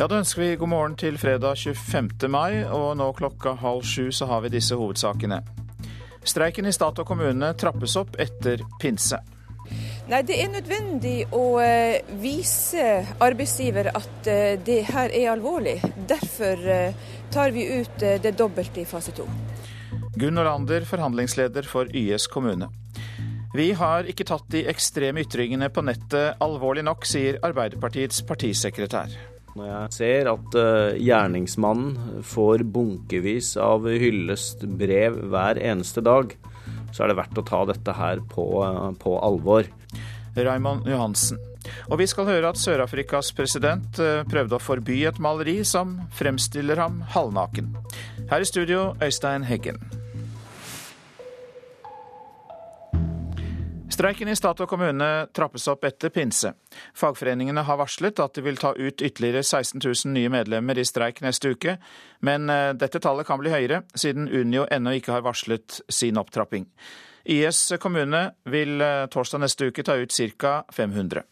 Ja, Da ønsker vi god morgen til fredag 25. mai, og nå klokka halv sju så har vi disse hovedsakene. Streiken i stat og kommune trappes opp etter pinse. Nei, Det er nødvendig å eh, vise arbeidsgiver at eh, det her er alvorlig. Derfor eh, tar vi ut det dobbelte i fase to. Gunn Olander, forhandlingsleder for YS kommune. Vi har ikke tatt de ekstreme ytringene på nettet alvorlig nok, sier Arbeiderpartiets partisekretær. Når jeg ser at uh, gjerningsmannen får bunkevis av hyllestbrev hver eneste dag, så er det verdt å ta dette her på, uh, på alvor. Raymond Johansen. Og vi skal høre at Sør-Afrikas president uh, prøvde å forby et maleri som fremstiller ham halvnaken. Her i studio, Øystein Heggen. Streiken i stat og kommune trappes opp etter pinse. Fagforeningene har varslet at de vil ta ut ytterligere 16 000 nye medlemmer i streik neste uke, men eh, dette tallet kan bli høyere, siden Unio ennå ikke har varslet sin opptrapping. IS kommune vil eh, torsdag neste uke ta ut ca. 500.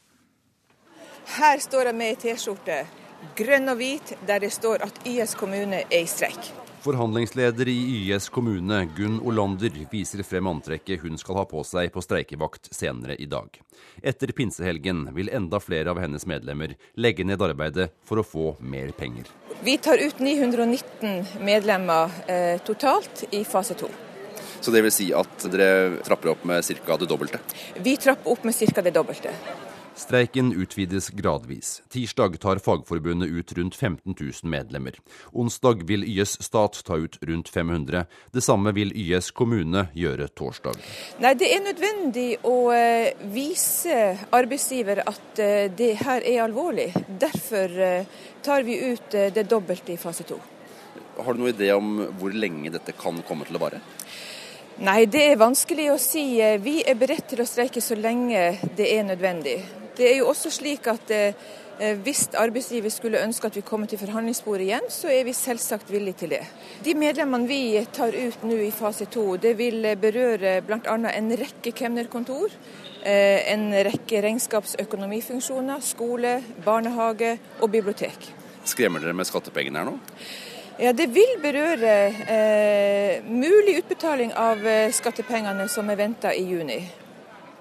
Her står jeg med ei T-skjorte, grønn og hvit, der det står at YS kommune er i streik. Forhandlingsleder i YS kommune, Gunn Olander, viser frem antrekket hun skal ha på seg på streikevakt senere i dag. Etter pinsehelgen vil enda flere av hennes medlemmer legge ned arbeidet for å få mer penger. Vi tar ut 919 medlemmer eh, totalt i fase to. Så det vil si at dere trapper opp med ca. det dobbelte? Vi trapper opp med ca. det dobbelte. Streiken utvides gradvis. Tirsdag tar Fagforbundet ut rundt 15 000 medlemmer. Onsdag vil YS stat ta ut rundt 500. Det samme vil YS kommune gjøre torsdag. Nei, Det er nødvendig å eh, vise arbeidsgiver at eh, det her er alvorlig. Derfor eh, tar vi ut det dobbelte i fase to. Har du noen idé om hvor lenge dette kan komme til å vare? Nei, det er vanskelig å si. Vi er beredt til å streike så lenge det er nødvendig. Det er jo også slik at eh, hvis arbeidsgiver skulle ønske at vi kommer til forhandlingsbordet igjen, så er vi selvsagt villige til det. De medlemmene vi tar ut nå i fase to, det vil berøre bl.a. en rekke kemnerkontor. Eh, en rekke regnskapsøkonomifunksjoner, skole, barnehage og bibliotek. Skremmer dere med skattepengene her nå? Ja, Det vil berøre eh, mulig utbetaling av eh, skattepengene som er venta i juni.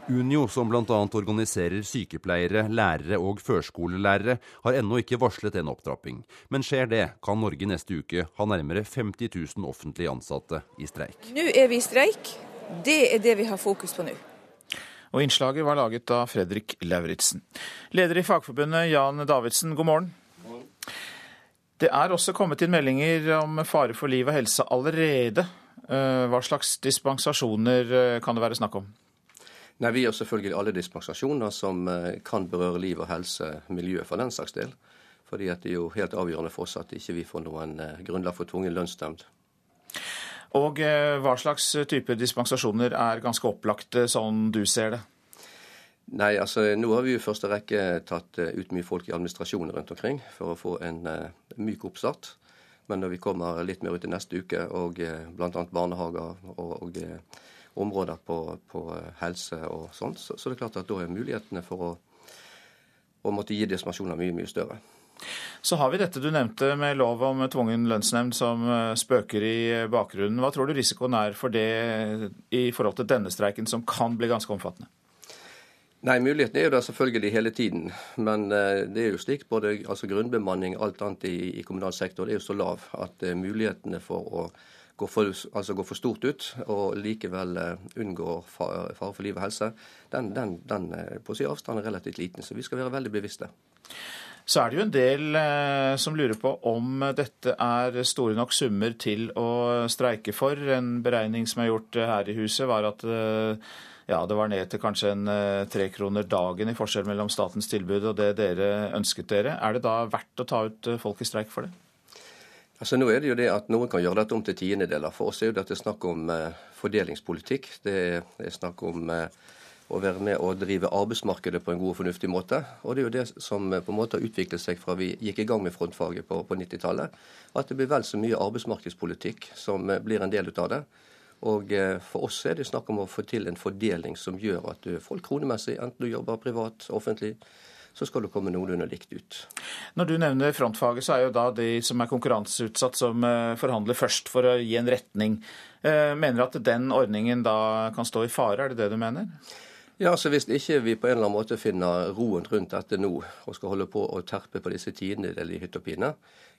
Unio, som bl.a. organiserer sykepleiere, lærere og førskolelærere, har ennå ikke varslet en opptrapping. Men skjer det, kan Norge neste uke ha nærmere 50 000 offentlig ansatte i streik. Nå er vi i streik. Det er det vi har fokus på nå. Og innslaget var laget av Fredrik Lauritzen. Leder i Fagforbundet, Jan Davidsen, god morgen. Det er også kommet inn meldinger om fare for liv og helse allerede. Eh, hva slags dispensasjoner eh, kan det være snakk om? Nei, Vi gjør selvfølgelig alle dispensasjoner som eh, kan berøre liv og helse, miljø for den saks del. Fordi det er jo helt avgjørende for oss at ikke vi får noen grunnlag for tvungen lønnsnemnd. Og hva slags type dispensasjoner er ganske opplagte, sånn du ser det? Nei, altså Nå har vi jo i første rekke tatt ut mye folk i administrasjonen rundt omkring for å få en uh, myk oppstart. Men når vi kommer litt mer ut i neste uke, og uh, bl.a. barnehager og, og områder på, på helse og sånt, så, så, det er klart at da er mulighetene for å, å måtte gi dispensasjoner mye, mye større. Så har vi dette du nevnte med lov om tvungen lønnsnemnd som eh, spøker i bakgrunnen. Hva tror du risikoen er for det i forhold til denne streiken, som kan bli ganske omfattende? Nei, Muligheten er jo der selvfølgelig hele tiden. Men eh, det er jo slik både altså grunnbemanning alt annet i, i kommunal sektor det er jo så lav at uh, mulighetene for å gå for, altså gå for stort ut, og likevel uh, unngår fare for liv og helse, den, den, den på å si avstand er relativt liten. Så vi skal være veldig bevisste. Så er det jo en del eh, som lurer på om dette er store nok summer til å streike for. En beregning som er gjort her i huset, var at eh, ja, det var ned til kanskje en tre kroner dagen i forskjell mellom statens tilbud og det dere ønsket dere. Er det da verdt å ta ut folk i streik for det? Altså nå er det jo det at Noen kan gjøre dette om til tiendedeler. For oss er jo dette snakk om eh, fordelingspolitikk. Det er, snakk om eh, å være med og drive arbeidsmarkedet på en god og fornuftig måte. Og det er jo det som eh, på en måte har utviklet seg fra vi gikk i gang med frontfaget på, på 90-tallet. At det blir vel så mye arbeidsmarkedspolitikk som eh, blir en del ut av det. Og eh, for oss er det snakk om å få til en fordeling som gjør at du folk kronemessig, enten du jobber privat, offentlig, så skal du komme noenlunde likt ut. Når du nevner frontfaget, så er jo da de som er konkurranseutsatt som eh, forhandler først for å gi en retning. Eh, mener du at den ordningen da kan stå i fare, er det det du mener? Ja, så Hvis ikke vi på en eller annen måte finner roen rundt dette nå, og skal holde på å terpe på disse tiendedeler i hytt og pine,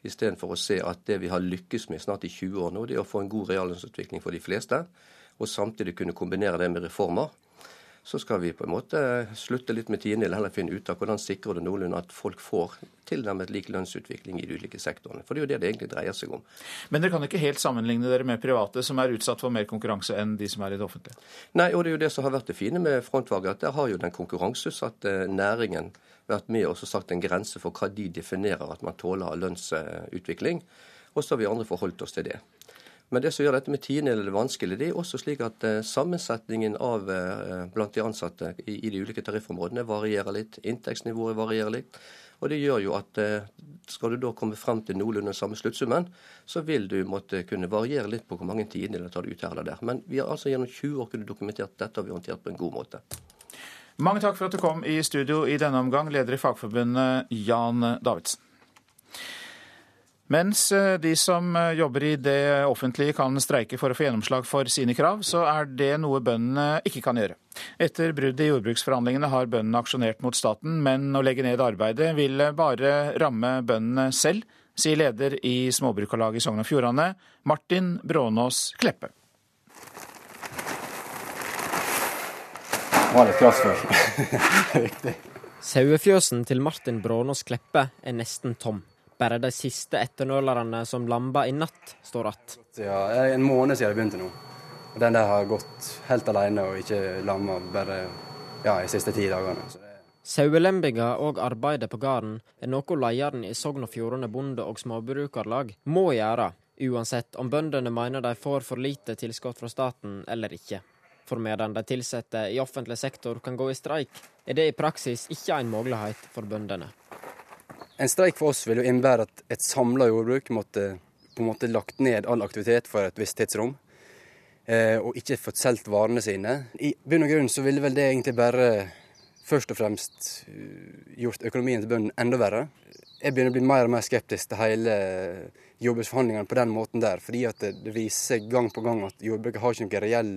istedenfor å se at det vi har lykkes med snart i 20 år nå, det er å få en god reallønnsutvikling for de fleste, og samtidig kunne kombinere det med reformer, så skal vi på en måte slutte litt med tiende, eller heller finne ut av hvordan sikrer det noenlunde at folk får tilnærmet lik lønnsutvikling i de ulike sektorene. For det er jo det det egentlig dreier seg om. Men dere kan ikke helt sammenligne dere med private, som er utsatt for mer konkurranse enn de som er i det offentlige? Nei, og det er jo det som har vært det fine med frontfaget, at der har jo den konkurranseutsatte næringen vært med og sagt en grense for hva de definerer at man tåler av lønnsutvikling. Og så har vi andre forholdt oss til det. Men det som gjør dette med tiendedeler vanskelig, det er også slik at eh, sammensetningen av eh, blant de ansatte i, i, de ulike tariffområdene varierer litt. Inntektsnivået varierer litt. Og det gjør jo at eh, skal du da komme frem til noenlunde samme sluttsummen, så vil du måtte kunne variere litt på hvor mange tiendedeler tar du ut her eller der. Men vi har altså gjennom 20 år kunnet dokumentert at dette har vi håndtert på en god måte. Mange takk for at du kom i studio i denne omgang, leder i Fagforbundet Jan Davidsen. Mens eh, de som eh, jobber i det offentlige kan streike for å få gjennomslag for sine krav, så er det noe bøndene ikke kan gjøre. Etter bruddet i jordbruksforhandlingene har bøndene aksjonert mot staten, men å legge ned arbeidet vil bare ramme bøndene selv, sier leder i Småbrukarlaget i Sogn og Fjordane, Martin Brånås Kleppe. var litt krass før. Sauefjøsen til Martin Brånås Kleppe er nesten tom. Bare de siste etternølerne som lamba i natt, står att. Ja, en måned siden jeg begynte nå. Den der har gått helt alene og ikke lamma bare ja, de siste ti dagene. Sauelembinga og arbeidet på gården er noe lederen i Sogn og Fjordane bonde- og småbrukarlag må gjøre, uansett om bøndene mener de får for lite tilskudd fra staten eller ikke. For medan de ansatte i offentlig sektor kan gå i streik, er det i praksis ikke en mulighet for bøndene. En streik for oss vil jo innebære at et samla jordbruk måtte på en måte lagt ned all aktivitet for et visst tidsrom, eh, og ikke fått solgt varene sine. I bunn og grunn så ville vel det egentlig bare først og fremst eh, gjort økonomien til bøndene enda verre. Jeg begynner å bli mer og mer skeptisk til hele jordbruksforhandlingene på den måten der, fordi at det viser seg gang på gang at jordbruket har ikke noen reell,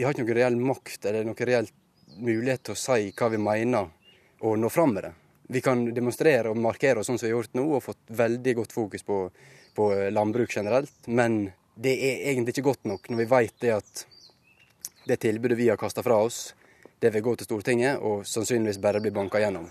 har ikke noen reell makt eller noen reell mulighet til å si hva vi mener og nå fram med det vi kan demonstrere og markere oss sånn som vi har gjort nå, og fått veldig godt fokus på, på landbruk generelt. Men det er egentlig ikke godt nok når vi vet det at det tilbudet vi har kasta fra oss, det vil gå til Stortinget og sannsynligvis bare bli banka gjennom.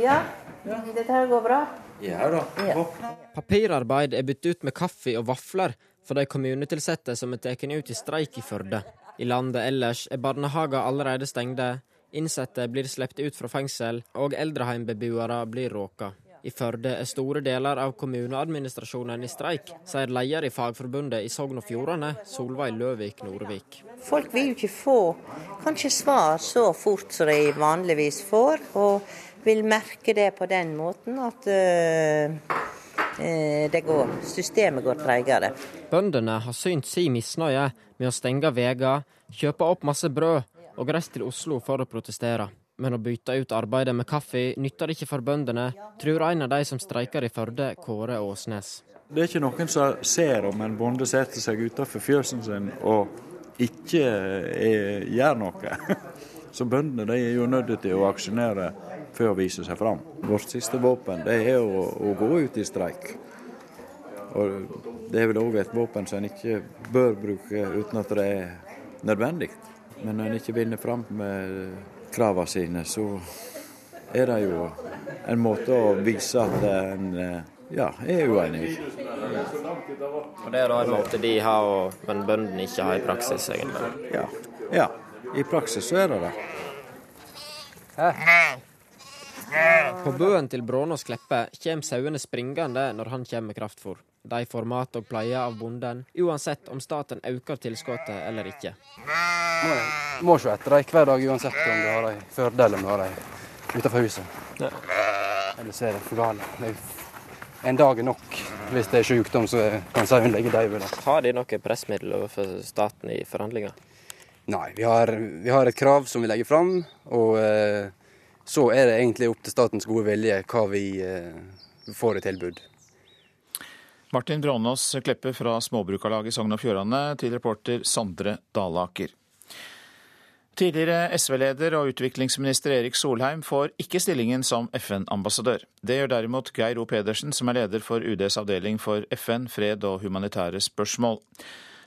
Ja, dette her går bra. Ja da. Ja. Papirarbeid er byttet ut med kaffe og vafler for de kommunetilsatte som er tatt ut i streik i Førde. I landet ellers er barnehager allerede stengte, Innsatte blir sluppet ut fra fengsel, og eldreheimbeboere blir råka. I Førde er store deler av kommuneadministrasjonen i streik, sier leder i Fagforbundet i Sogn og Fjordane, Solveig Løvik Nordvik. Folk vil jo ikke få kanskje svar så fort som de vanligvis får, og vil merke det på den måten at uh, det går, systemet går tregere. Bøndene har synt sin misnøye med å stenge veier, kjøpe opp masse brød og reist til Oslo for å protestere. Men å bytte ut arbeidet med kaffe nytter ikke for bøndene, tror en av de som streiker i Førde, Kåre Åsnes. Det er ikke noen som ser om en bonde setter seg utenfor fjøsen sin og ikke er, gjør noe. Så bøndene de er jo nødt til å aksjonere for å vise seg fram. Vårt siste våpen det er å, å gå ut i streik. Og Det er vel òg et våpen som en ikke bør bruke uten at det er nødvendig. Men når en ikke vinner fram med kravene sine, så er det jo en måte å vise at en ja, er uenig. Og Det er da en måte de har, men bøndene ikke har i praksis, egentlig? Ja. ja. I praksis så er det det. På bøen til Brånås Kleppe kommer sauene springende når han kommer med kraftfôr. De får mat og pleie av bonden, uansett om staten øker tilskuddet eller ikke. Må, må se etter dem hver dag, uansett om du har dem Førde eller om du har dem utenfor huset. Ja. Ellers er det for galt. En dag er nok. Hvis det er sykdom, så kan sauen ligge død. Har de noe pressmiddel overfor staten i forhandlinger? Nei, vi har, vi har, et krav som vi legger fram. Og eh, Så er det egentlig opp til statens gode vilje hva vi får i tilbud. Martin Brånås Kleppe fra Småbrukarlaget Sogn og Fjordane til reporter Sondre Dalaker. Tidligere SV-leder og utviklingsminister Erik Solheim får ikke stillingen som FN-ambassadør. Det gjør derimot Geir O. Pedersen, som er leder for UDs avdeling for FN, fred og humanitære spørsmål.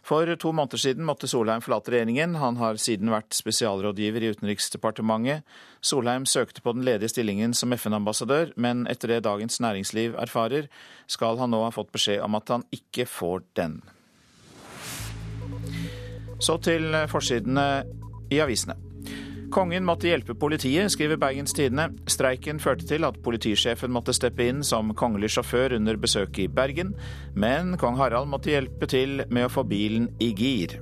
For to måneder siden måtte Solheim forlate regjeringen. Han har siden vært spesialrådgiver i Utenriksdepartementet. Solheim søkte på den ledige stillingen som FN-ambassadør, men etter det Dagens Næringsliv erfarer, skal han nå ha fått beskjed om at han ikke får den. Så til forsidene i avisene. Kongen måtte hjelpe politiet, skriver Bergens Tidende. Streiken førte til at politisjefen måtte steppe inn som kongelig sjåfør under besøket i Bergen, men kong Harald måtte hjelpe til med å få bilen i gir.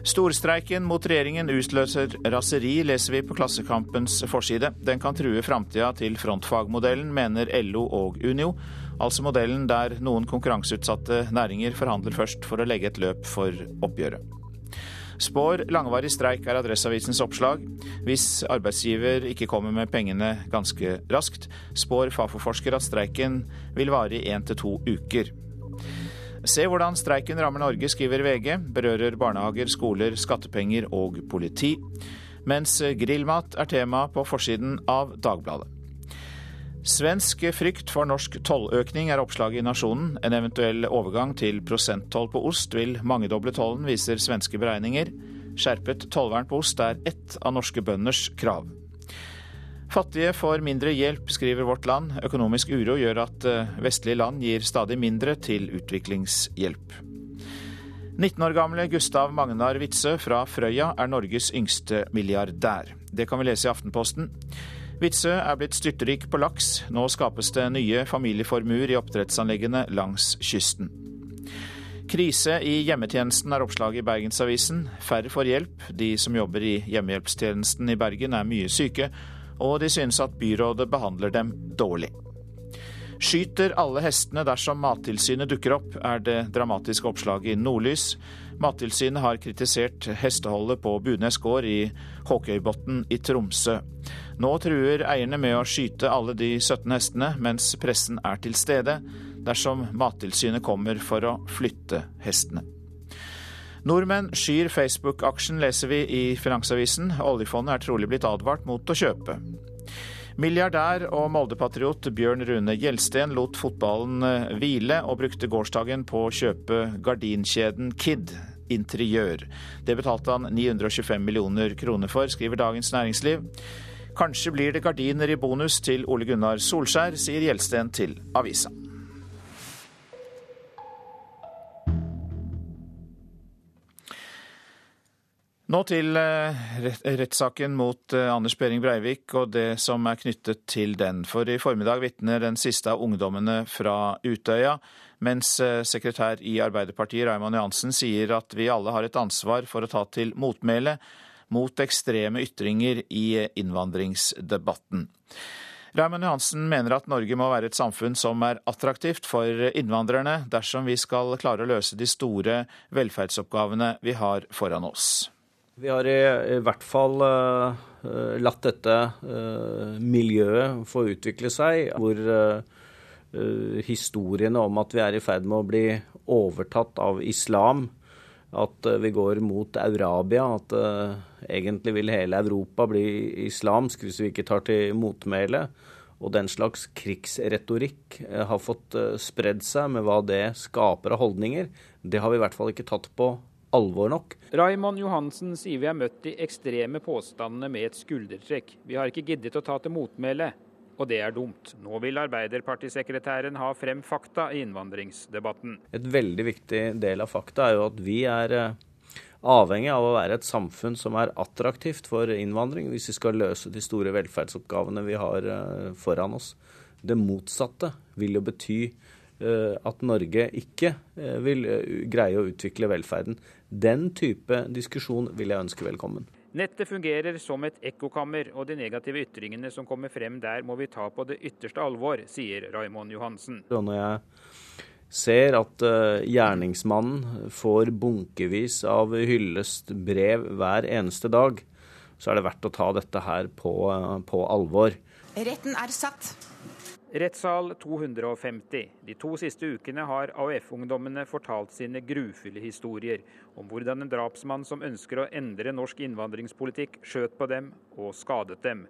Storstreiken mot regjeringen utløser raseri, leser vi på Klassekampens forside. Den kan true framtida til frontfagmodellen, mener LO og Unio, altså modellen der noen konkurranseutsatte næringer forhandler først for å legge et løp for oppgjøret. Spår langvarig streik er Adresseavisens oppslag. Hvis arbeidsgiver ikke kommer med pengene ganske raskt, spår Fafo-forsker at streiken vil vare i én til to uker. Se hvordan streiken rammer Norge, skriver VG. Berører barnehager, skoler, skattepenger og politi. Mens grillmat er tema på forsiden av Dagbladet. Svensk frykt for norsk tolløkning er oppslaget i Nasjonen. En eventuell overgang til prosenttoll på ost vil mangedoble tollen, viser svenske beregninger. Skjerpet tollvern på ost er ett av norske bønders krav. Fattige får mindre hjelp, skriver Vårt Land. Økonomisk uro gjør at eh, vestlige land gir stadig mindre til utviklingshjelp. 19 år gamle Gustav Magnar Witzøe fra Frøya er Norges yngste milliardær. Det kan vi lese i Aftenposten. Witzøe er blitt styrtrik på laks. Nå skapes det nye familieformuer i oppdrettsanleggene langs kysten. Krise i hjemmetjenesten er oppslaget i Bergensavisen. Færre får hjelp. De som jobber i hjemmehjelpstjenesten i Bergen er mye syke, og de synes at byrådet behandler dem dårlig. Skyter alle hestene dersom Mattilsynet dukker opp, er det dramatiske oppslaget i Nordlys. Mattilsynet har kritisert hesteholdet på Bunes gård i Håkøybotn i Tromsø. Nå truer eierne med å skyte alle de 17 hestene, mens pressen er til stede dersom Mattilsynet kommer for å flytte hestene. Nordmenn skyr Facebook-aksjen, leser vi i Finansavisen. Oljefondet er trolig blitt advart mot å kjøpe. Milliardær og Molde-patriot Bjørn Rune Gjelsten lot fotballen hvile, og brukte gårsdagen på å kjøpe gardinkjeden Kid interiør. Det betalte han 925 millioner kroner for, skriver Dagens Næringsliv. Kanskje blir det gardiner i bonus til Ole Gunnar Solskjær, sier Gjelsten til avisa. Nå til eh, rettssaken mot eh, Anders Behring Breivik og det som er knyttet til den. For i formiddag vitner den siste av ungdommene fra Utøya, mens eh, sekretær i Arbeiderpartiet Raymond Johansen sier at vi alle har et ansvar for å ta til motmæle mot ekstreme ytringer i innvandringsdebatten. Raymond Johansen mener at Norge må være et samfunn som er attraktivt for innvandrerne, dersom vi skal klare å løse de store velferdsoppgavene vi har foran oss. Vi har i, hvert fall uh, latt dette miljøet få utvikle seg, hvor historiene om at vi er i ferd med å bli overtatt av islam, at vi går mot Eurabia, at egentlig vil hele Europa bli islamsk hvis vi ikke tar til motmæle, og den slags krigsretorikk har fått spredd seg med hva det skaper av holdninger, det har vi i hvert fall ikke tatt på alvor nok. Raymond Johansen sier vi har møtt de ekstreme påstandene med et skuldertrekk. Vi har ikke giddet å ta til motmæle, og det er dumt. Nå vil Arbeiderpartisekretæren ha frem fakta i innvandringsdebatten. Et veldig viktig del av fakta er jo at vi er eh, avhengig av å være et samfunn som er attraktivt for innvandring, hvis vi skal løse de store velferdsoppgavene vi har eh, foran oss. Det motsatte vil jo bety Eh, at Norge ikke vil greie å utvikle velferden. Den type diskusjon vil jeg ønske velkommen. Nettet fungerer som et ekkokammer, og de negative ytringene som kommer frem der må vi ta på det ytterste alvor, sier Raimond Johansen. Når jeg ser at gjerningsmannen får bunkevis av hyllestbrev hver eneste dag, så er det verdt å ta dette her på, på alvor. Retten er satt. Rettssal 250. De to siste ukene har AUF-ungdommene fortalt sine grufulle historier om hvordan en drapsmann som ønsker å endre norsk innvandringspolitikk, skjøt på dem og skadet dem.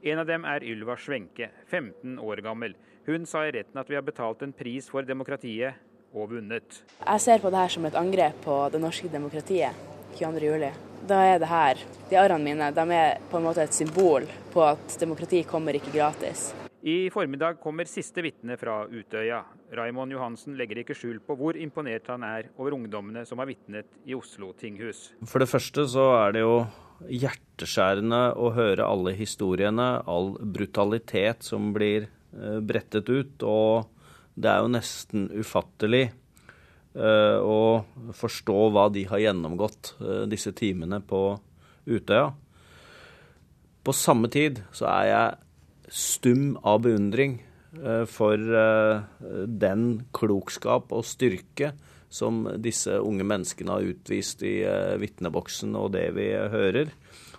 En av dem er Ylva Svenke, 15 år gammel. Hun sa i retten at vi har betalt en pris for demokratiet og vunnet. Jeg ser på det her som et angrep på det norske demokratiet 22.07. Da er det her, de arrene mine, de er på en måte et symbol på at demokrati kommer ikke gratis. I formiddag kommer siste vitne fra Utøya. Raimond Johansen legger ikke skjul på hvor imponert han er over ungdommene som har vitnet i Oslo tinghus. For det første så er det jo hjerteskjærende å høre alle historiene, all brutalitet som blir eh, brettet ut. Og det er jo nesten ufattelig uh, å forstå hva de har gjennomgått uh, disse timene på Utøya. På samme tid så er jeg stum av beundring eh, for eh, den klokskap og styrke som disse unge menneskene har utvist i eh, vitneboksen og det vi hører.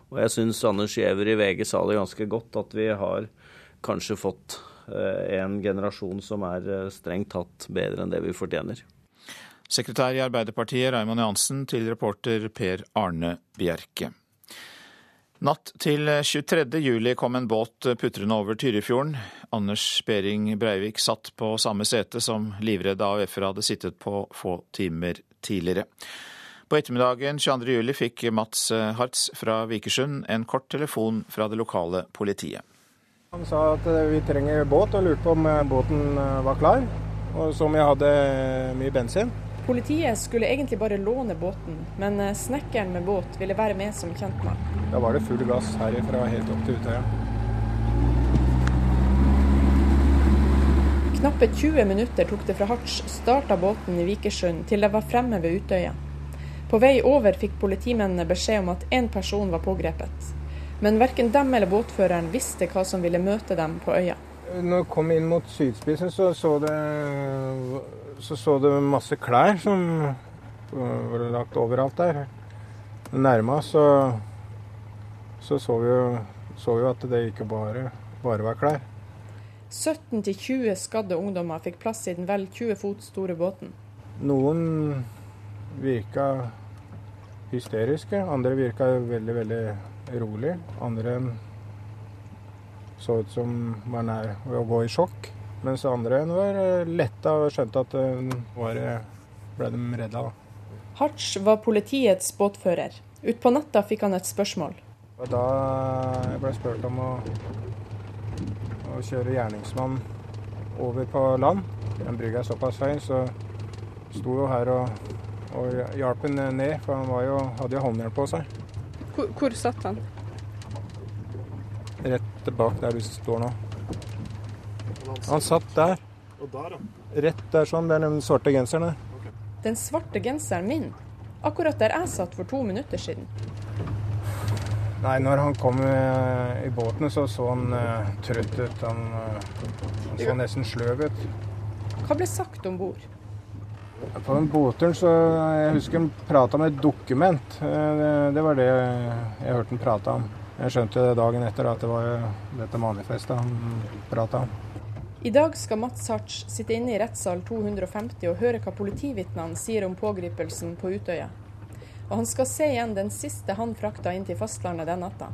Og jeg syns Anders Giæver i VG sa det ganske godt, at vi har kanskje fått en generasjon som er strengt tatt bedre enn det vi fortjener. Sekretær i Arbeiderpartiet Raymond Johansen til reporter Per Arne Bjerke. Natt til 23. juli kom en båt putrende over Tyrifjorden. Anders Behring Breivik satt på samme sete som livredde AUF-ere hadde sittet på få timer tidligere. På ettermiddagen 22. juli fikk Mats Hartz fra Vikersund en kort telefon fra det lokale politiet. Han sa at vi trenger båt, og lurte på om båten var klar. Og som jeg hadde mye bensin. Politiet skulle egentlig bare låne båten, men eh, snekkeren med båt ville være med som kjentmann. Da var det full gass herifra helt opp til Utøya. Knappe 20 minutter tok det fra Harts starta båten i Vikersund til det var fremme ved Utøya. På vei over fikk politimennene beskjed om at én person var pågrepet. Men verken dem eller båtføreren visste hva som ville møte dem på øya. Når jeg kom inn mot sydspissen, så så det så så du masse klær som var lagt overalt der. Nærma oss så, så så vi jo så vi at det ikke bare, bare var klær. 17-20 skadde ungdommer fikk plass i den vel 20 fot store båten. Noen virka hysteriske, andre virka veldig, veldig rolig. Andre så ut som var nær å gå i sjokk. Mens andre var eh, letta og skjønte at var, eh, ble de redda. Hartz var politiets båtfører. Utpå natta fikk han et spørsmål. Da da jeg ble spurt om å, å kjøre gjerningsmann over på land. Den brygga er såpass høy, så sto jo her og, og hjalp han ned, for han jo, hadde jo håndjern på seg. Hvor, hvor satt han? Rett bak der du står nå. Han satt der. Og der, ja. Rett der sånn. Det er den svarte genseren der. Okay. Den svarte genseren min? Akkurat der jeg satt for to minutter siden. Nei, når han kom i båten, så så han uh, trøtt ut. Han, uh, han så nesten sløv ut. Hva ble sagt om bord? På den båtturen så Jeg husker han prata om et dokument. Det, det var det jeg hørte han prata om. Jeg skjønte dagen etter at det var dette manifestet han prata om. I dag skal Mats Hartz sitte inne i rettssal 250 og høre hva politivitnene sier om pågripelsen på Utøya. Og han skal se igjen den siste han frakta inn til fastlandet den natta.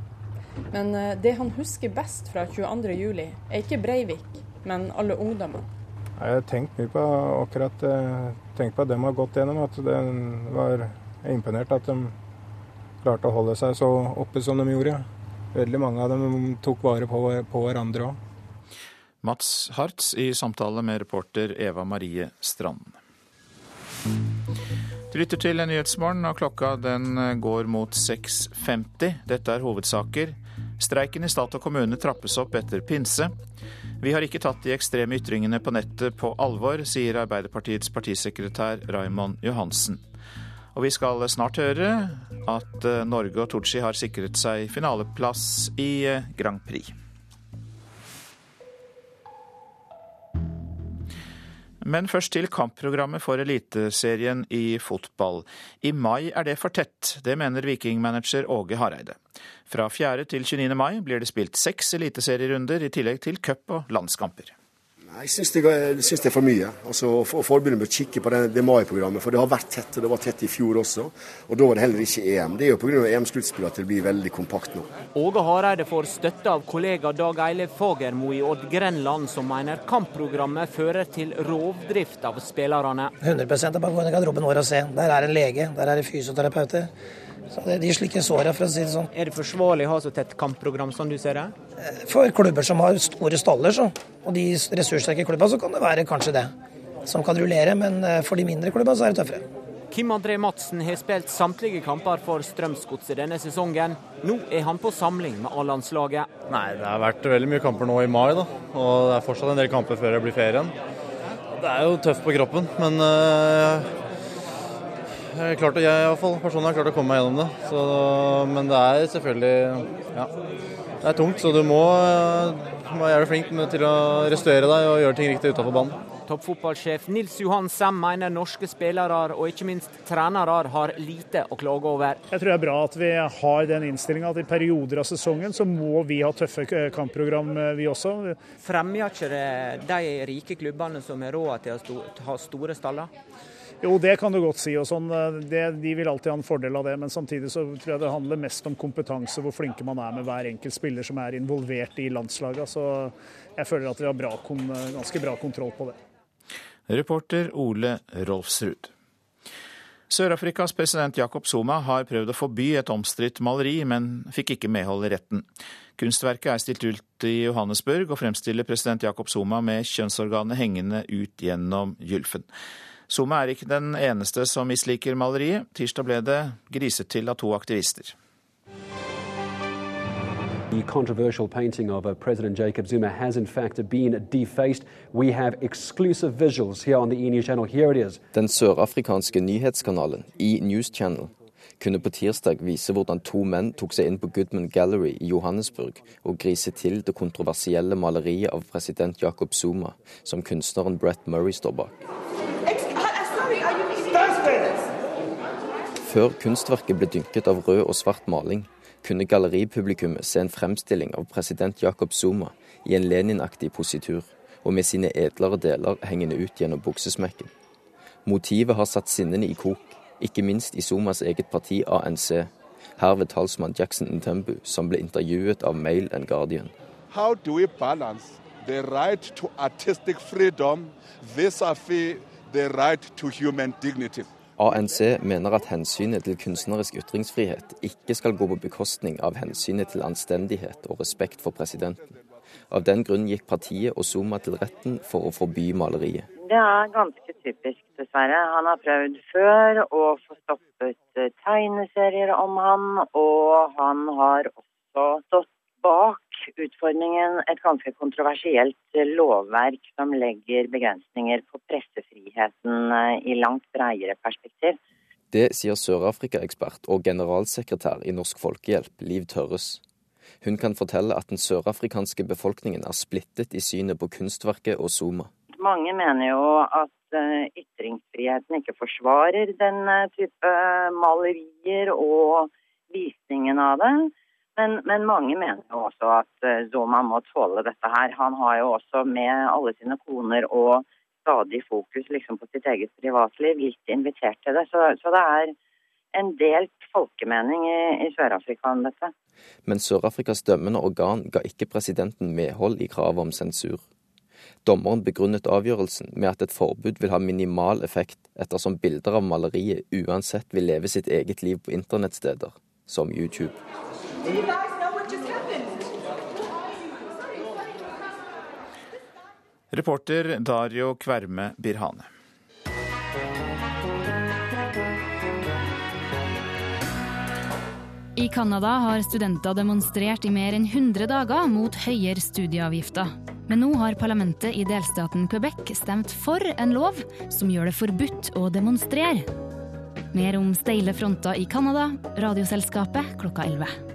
Men eh, det han husker best fra 22.07, er ikke Breivik, men alle ungdommene. Jeg har tenkt mye på akkurat eh, tenkt på at de har gått gjennom. At det var imponert at de klarte å holde seg så oppe som de gjorde. Veldig mange av dem tok vare på, på hverandre òg. Mats Hartz i samtale med reporter Eva Marie Strand. Du lytter til Nyhetsmorgen, og klokka den går mot 6.50. Dette er hovedsaker. Streiken i stat og kommune trappes opp etter pinse. Vi har ikke tatt de ekstreme ytringene på nettet på alvor, sier Arbeiderpartiets partisekretær Raymond Johansen. Og vi skal snart høre at Norge og Tooji har sikret seg finaleplass i Grand Prix. Men først til kampprogrammet for Eliteserien i fotball. I mai er det for tett, det mener vikingmanager Åge Hareide. Fra 4. til 29. mai blir det spilt seks eliteserierunder, i tillegg til cup og landskamper. Jeg syns det, det er for mye. Altså, Forbundet bør kikke på det, det mai-programmet, for det har vært tett. og Det var tett i fjor også, og da var det heller ikke EM. Det er jo pga. EM-sluttspillet at det blir veldig kompakt nå. Åge Hareide får støtte av kollega Dag Eilev Fagermo i Odd Grenland, som mener kampprogrammet fører til rovdrift av spillerne. 100 er bare å gå inn i garderoben vår og se. Der er en lege, der er det fysioterapeuter. Så det, er De slike såra, for å si det sånn. Er det forsvarlig å ha så tett kampprogram som du ser det? For klubber som har store staller, så, og de ressurssterke klubbene, så kan det være kanskje det som kan rullere. Men eh, for de mindre klubbene så er det tøffere. Kim André Madsen har spilt samtlige kamper for Strømsgodset denne sesongen. Nå er han på samling med A-landslaget. Nei, Det har vært veldig mye kamper nå i mai, da. og det er fortsatt en del kamper før det blir ferien. Det er jo tøft på kroppen, men uh, jeg, klart, jeg i hvert fall, personlig har klart å komme meg gjennom det. Så, men det er selvfølgelig ja, det er tungt, så du må, må være flink til å restaurere deg og gjøre ting riktig utenfor banen. Toppfotballsjef Nils Johan Sem mener norske spillere og ikke minst trenere har lite å klage over. Jeg tror det er bra at vi har den innstillinga at i perioder av sesongen så må vi ha tøffe kampprogram, vi også. Fremmer ikke det de rike klubbene som har råd til å ha store staller? Jo, det kan du godt si. og sånn, eh, det, De vil alltid ha en fordel av det. Men samtidig så tror jeg det handler mest om kompetanse, hvor flinke man er med hver enkelt spiller som er involvert i landslaget. Så jeg føler at vi har bra, ganske bra kontroll på det. Reporter Ole Rolfsrud. Sør-Afrikas president Jacob Zuma har prøvd å forby et omstridt maleri, men fikk ikke medhold i retten. Kunstverket er stilt ut i Johannesburg og fremstiller president Jacob Zuma med kjønnsorganet hengende ut gjennom gylfen. Zuma er ikke den eneste som misliker maleriet. Tirsdag ble det griset til av to aktivister. The controversial painting of uh, President Jacob Zuma has in fact been defaced. We have exclusive visuals here on the E News channel. Here it is. Den sørafrikanske nyhetskanalen E News Channel kunne på tirsdag vise hvordan to menn tok seg inn på Goodman Gallery i Johannesburg og grise til det kontroversielle maleriet av president Jacob Zuma, som kunstneren Brett Murray står bak. Før kunstverket ble dynket av rød og svart maling, kunne galleripublikummet se en fremstilling av president Jacob Zuma i en Lenin-aktig positur, og med sine edlere deler hengende ut gjennom buksesmekken. Motivet har satt sinnene i kok, ikke minst i Zumas eget parti ANC. Her ved talsmann Jackson Ntembu, som ble intervjuet av Mail and Guardian. How do we balance the right to artistic vis-à-vis the right to human dignity? ANC mener at hensynet til kunstnerisk ytringsfrihet ikke skal gå på bekostning av hensynet til anstendighet og respekt for presidenten. Av den grunn gikk partiet og Zuma til retten for å forby maleriet. Det er ganske typisk, dessverre. Han har prøvd før å få stoppet eh, tegneserier om han, og han har også stått bak utformingen et ganske kontroversielt lovverk som legger begrensninger på pressefriheten eh, i langt bredere perspektiv. Det sier Sør-Afrika-ekspert og generalsekretær i Norsk Folkehjelp, Liv Tørres. Hun kan fortelle at den sørafrikanske befolkningen er splittet i synet på kunstverket og Zuma. Mange mener jo at eh, ytringsfriheten ikke forsvarer den eh, type malerier og visningen av det. Men, men, mange mener jo også at eh, Zuma må tåle dette her. Han har jo også med alle sine koner og stadig fokus liksom på sitt eget privatliv blitt invitert til det. Så, så, det er en delt folkemening i, i Sør-Afrika om dette. Men Sør-Afrikas dømmende organ ga ikke presidenten medhold i kravet om sensur. Dommeren begrunnet avgjørelsen med at et forbud vil ha minimal effekt, ettersom bilder av maleriet uansett vil leve sitt eget liv på internettsteder, som YouTube. Reporter Dario Kverme Birhane. I Canada har studenter demonstrert i mer enn 100 dager mot høyere studieavgifter. Men nå har parlamentet i delstaten Quebec stemt for en lov som gjør det forbudt å demonstrere. Mer om steile fronter i Canada, Radioselskapet klokka 11.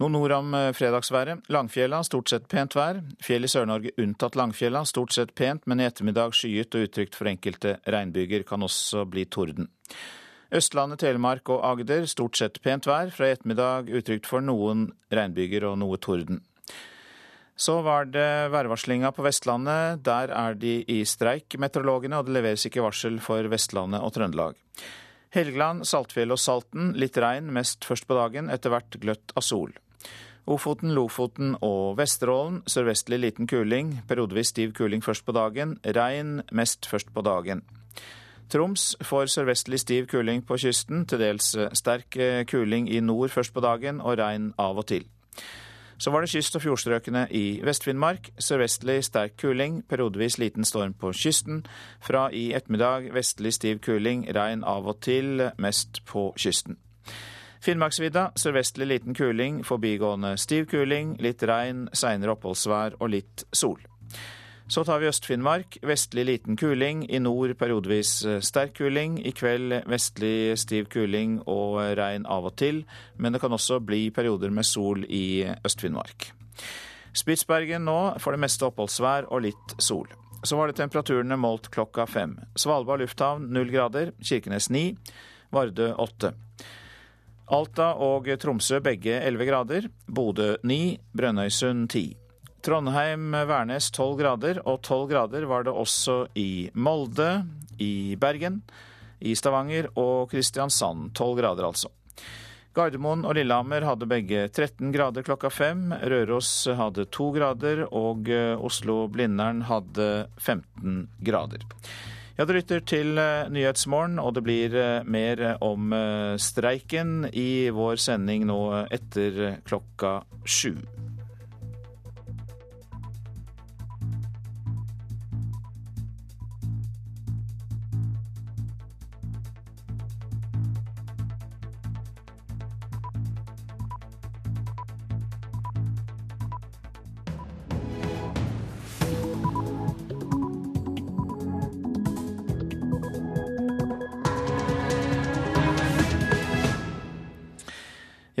Noen nord om eh, fredagsværet. Langfjella stort sett pent vær. Fjell i Sør-Norge unntatt Langfjella stort sett pent, men i ettermiddag skyet og utrygt for enkelte regnbyger. Kan også bli torden. Østlandet, Telemark og Agder stort sett pent vær. Fra i ettermiddag utrygt for noen regnbyger og noe torden. Så var det værvarslinga på Vestlandet. Der er de i streik, meteorologene, og det leveres ikke varsel for Vestlandet og Trøndelag. Helgeland, Saltfjell og Salten litt regn, mest først på dagen, etter hvert gløtt av sol. Ofoten, Lofoten og Vesterålen sørvestlig liten kuling, periodevis stiv kuling først på dagen. Regn mest først på dagen. Troms får sørvestlig stiv kuling på kysten, til dels sterk kuling i nord først på dagen og regn av og til. Så var det kyst- og fjordstrøkene i Vest-Finnmark. Sørvestlig sterk kuling, periodevis liten storm på kysten. Fra i ettermiddag vestlig stiv kuling, regn av og til, mest på kysten. Finnmarksvidda sørvestlig liten kuling, forbigående stiv kuling, litt regn, seinere oppholdsvær og litt sol. Så tar vi Øst-Finnmark. Vestlig liten kuling. I nord periodevis eh, sterk kuling. I kveld vestlig stiv kuling og regn av og til. Men det kan også bli perioder med sol i Øst-Finnmark. Spitsbergen nå for det meste oppholdsvær og litt sol. Så var det temperaturene målt klokka fem. Svalbard lufthavn null grader. Kirkenes ni. Vardø åtte. Alta og Tromsø begge elleve grader. Bodø 9, Brønnøysund 10. Trondheim-Værnes 12 grader, og 12 grader var det også i Molde, i Bergen, i Stavanger og Kristiansand. 12 grader, altså. Gardermoen og Lillehammer hadde begge 13 grader klokka fem. Røros hadde 2 grader, og eh, Oslo-Blindern hadde 15 grader. Ja, Du lytter til eh, Nyhetsmorgen, og det blir eh, mer om streiken i vår sending nå etter klokka sju.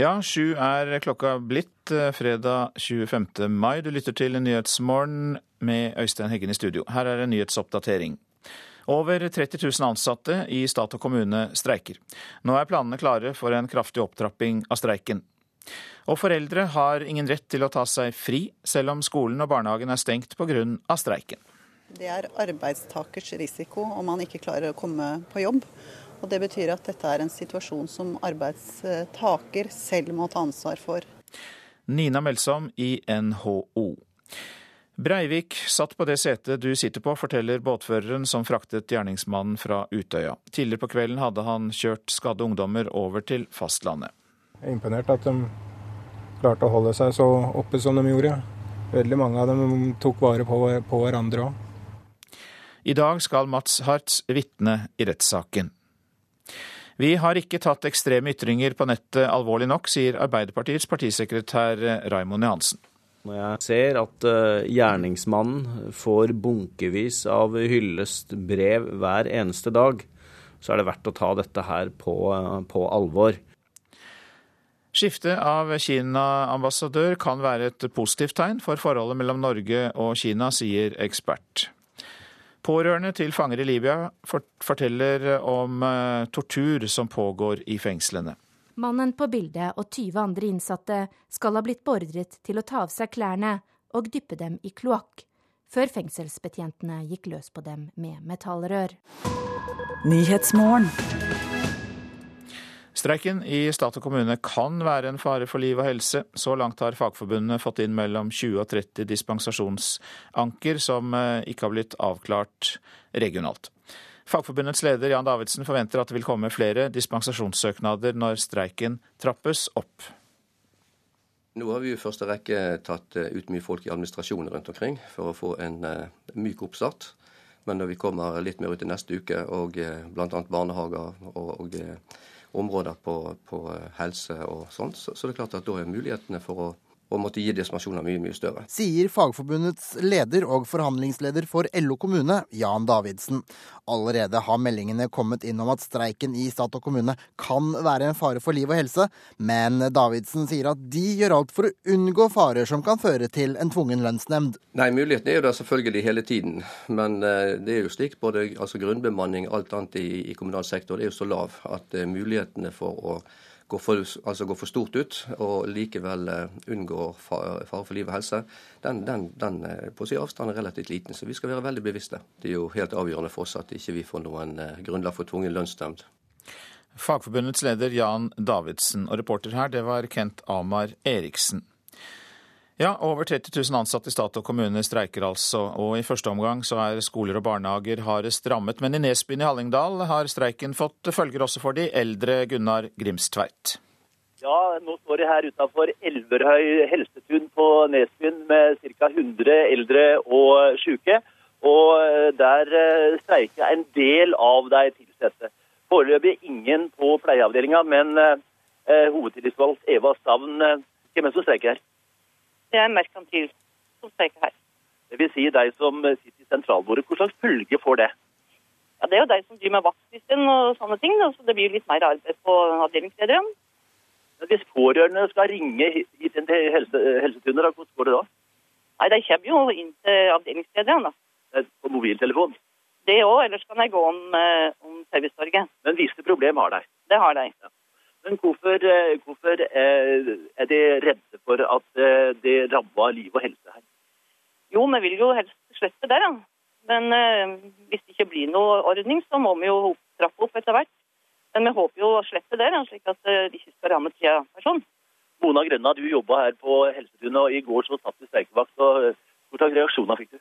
Ja, sju er klokka blitt eh, fredag 25. mai. Du lytter til Nyhetsmorgen med Øystein Heggen i studio. Her er en nyhetsoppdatering. Over 30 000 ansatte i stat og kommune streiker. Nå er planene klare for en kraftig opptrapping av streiken. Og foreldre har ingen rett til å ta seg fri, selv om skolen og barnehagen er stengt pga. streiken. Det er arbeidstakers risiko om man ikke klarer å komme på jobb. Og Det betyr at dette er en situasjon som arbeidstaker selv må ta ansvar for. Nina Melsom i NHO. Breivik satt på det setet du sitter på, forteller båtføreren som fraktet gjerningsmannen fra Utøya. Tidligere på kvelden hadde han kjørt skadde ungdommer over til fastlandet. Jeg er imponert at de klarte å holde seg så oppe som de gjorde. Veldig mange av dem tok vare på, på hverandre òg. I dag skal Mats Hartz vitne i rettssaken. Vi har ikke tatt ekstreme ytringer på nettet alvorlig nok, sier Arbeiderpartiets partisekretær Raimond Johansen. Når jeg ser at uh, gjerningsmannen får bunkevis av hyllestbrev hver eneste dag, så er det verdt å ta dette her på, uh, på alvor. Skiftet av Kina-ambassadør kan være et positivt tegn for forholdet mellom Norge og Kina, sier ekspert. Pårørende til fanger i Libya forteller om eh, tortur som pågår i fengslene. Mannen på bildet og 20 andre innsatte skal ha blitt beordret til å ta av seg klærne og dyppe dem i kloakk, før fengselsbetjentene gikk løs på dem med metallrør. Streiken i stat og kommune kan være en fare for liv og helse. Så langt har Fagforbundet fått inn mellom 20 og 30 dispensasjonsanker som eh, ikke har blitt avklart regionalt. Fagforbundets leder Jan Davidsen forventer at det vil komme flere dispensasjonssøknader når streiken trappes opp. Nå har vi i første rekke tatt eh, ut mye folk i administrasjonen rundt omkring for å få en uh, myk oppstart. Men når vi kommer litt mer ut i neste uke, og bl.a. barnehager og, og områder på, på, helse og sånt, så, så det er klart at da er mulighetene for å og måtte gi dispensasjoner mye, mye større. Sier Fagforbundets leder og forhandlingsleder for LO kommune, Jan Davidsen. Allerede har meldingene kommet inn om at streiken i stat og kommune kan være en fare for liv og helse, men Davidsen sier at de gjør alt for å unngå farer som kan føre til en tvungen lønnsnemnd. Nei, muligheten er jo der selvfølgelig hele tiden. Men eh, det er jo slik både altså grunnbemanning alt annet i, i kommunal sektor det er jo så lav at uh, mulighetene for å går for, altså går for stort ut, og likevel uh, unngår fare for liv og helse, den, den, den på på si avstand er relativt liten. Så vi skal være veldig bevisste. Det er jo helt avgjørende for oss at ikke vi får noen uh, grunnlag for tvungen lønnsnemnd. Fagforbundets leder Jan Davidsen, og reporter her det var Kent Amar Eriksen. Ja, over 30 000 ansatte i stat og kommune streiker altså, og i første omgang så er skoler og barnehager hardest rammet. Men i Nesbyen i Hallingdal har streiken fått følger også for de eldre, Gunnar Grimstveit. Ja, nå står jeg her utafor Elverhøy helsetun på Nesbyen med ca. 100 eldre og syke. Og der eh, streiker en del av de tilsatte. Foreløpig ingen på pleieavdelinga, men eh, hovedtillitsvalgt Eva Stavn, eh, hvem er det som streiker her? Det er merkantil som streiker her. Det vil si de som sitter i sentralbordet. Hva slags følge får det? Ja, Det er jo de som driver med vaktsystem og sånne ting. Da. så Det blir litt mer arbeid på avdelingslederen. Hvis pårørende skal ringe hit til helse, helsetuner, hvordan går det da? Nei, De kommer jo inn til avdelingslederen. da. På mobiltelefon? Det òg, ellers kan jeg gå om, eh, om servicetorget. Men visse problem har de? Det har de. Ja. Men hvorfor, eh, hvorfor, eh, er de redde for at eh, det rammer liv og helse her? Jo, vi vil jo helst slette det, ja. Men hvis det ikke blir noe ordning, så må vi jo trappe opp etter hvert. Men vi håper jo å slette det, ja, slik at det ikke skal ramme tida personer. Mona Grønna, du jobba her på Helsetunet, og i går så satt du streikevakt. Hvor Hvilke reaksjoner fikk du?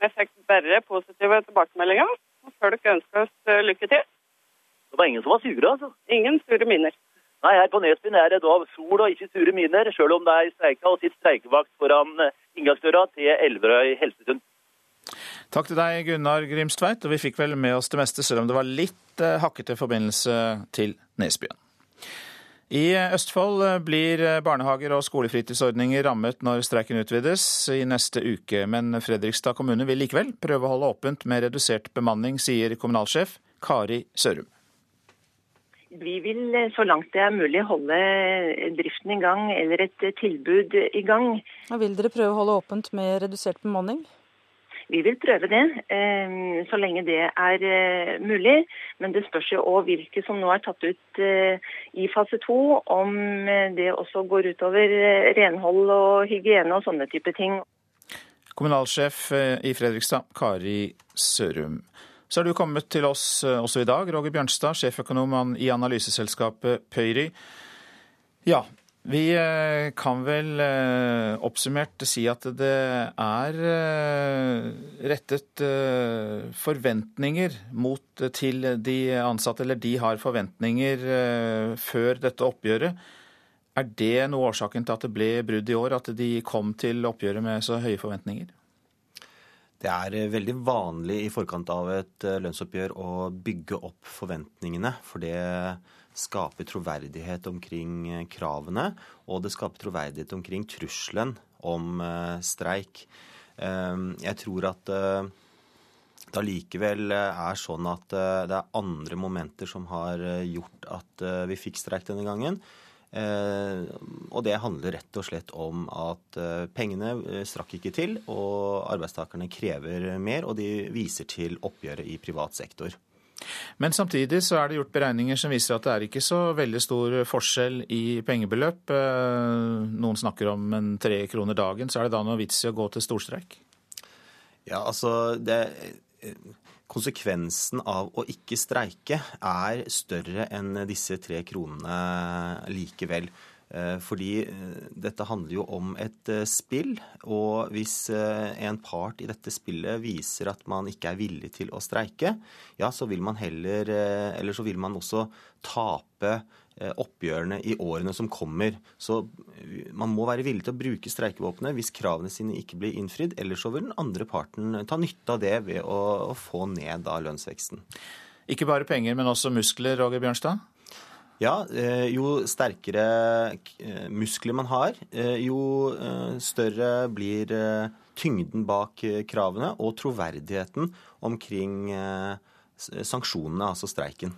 Vi fikk bare positive tilbakemeldinger. og Folk ønsker oss lykke til. Det var ingen som var sure, altså? Ingen sure miner. Nei, her på Nesbyen er det da sol og ikke sure miner, sjøl om det er streika og sitter streikevakt foran eh, inngangsdøra til Elverøy helsesund. Takk til deg, Gunnar Grimstveit, og vi fikk vel med oss det meste, selv om det var litt eh, hakkete forbindelse til Nesbyen. I Østfold eh, blir barnehager og skolefritidsordninger rammet når streiken utvides i neste uke, men Fredrikstad kommune vil likevel prøve å holde åpent med redusert bemanning, sier kommunalsjef Kari Sørum. Vi vil eh, så langt det er mulig holde driften i gang eller et eh, tilbud i gang. Og Vil dere prøve å holde åpent med redusert bemanning? Vi vil prøve det, eh, så lenge det er mulig. Men det spørs jo òg hvilke som nå er tatt ut i fase to, om det også går utover renhold og hygiene og sånne type ting. Kommunalsjef i Fredrikstad, Kari Sørum. Så er du kommet til oss eh, også i dag, Roger Bjørnstad, sjeføkonom i analyseselskapet Pøyri. Ja, vi eh, kan vel eh, oppsummert si at det er rettet forventninger mot til de ansatte, eller de har forventninger før dette oppgjøret. Er det noe årsaken til at det ble brudd i år, at de kom til oppgjøret med så høye forventninger? Det er eh, veldig vanlig i forkant av et eh, lønnsoppgjør å bygge opp forventningene. For det skaper troverdighet omkring eh, kravene, og det skaper troverdighet omkring trusselen om streik. Jeg tror at det allikevel er sånn at det er andre momenter som har gjort at vi fikk streik denne gangen. Eh, og det handler rett og slett om at eh, pengene eh, strakk ikke til, og arbeidstakerne krever mer, og de viser til oppgjøret i privat sektor. Men samtidig så er det gjort beregninger som viser at det er ikke så veldig stor forskjell i pengebeløp. Noen snakker om en tre kroner dagen. Så er det da noe vits i å gå til storstreik? Ja, altså det konsekvensen av å ikke streike er større enn disse tre kronene likevel. Eh, fordi eh, dette handler jo om et eh, spill, og hvis en part i dette spillet viser at man ikke er villig til å streike, ja, så vil man heller Eller så vil man også tape oppgjørene i årene som kommer. Så eh, man må være villig til å bruke streikevåpenet hvis kravene sine ikke blir innfridd. Ellers så vil den andre parten ta nytte av det ved å, å få ned da lønnsveksten. Ikke bare penger, men også muskler, Roger Bjørnstad? Ja, eh, jo sterkere eh, muskler man har, eh, jo større blir tyngden bak kravene og troverdigheten omkring sanksjonene, altså streiken.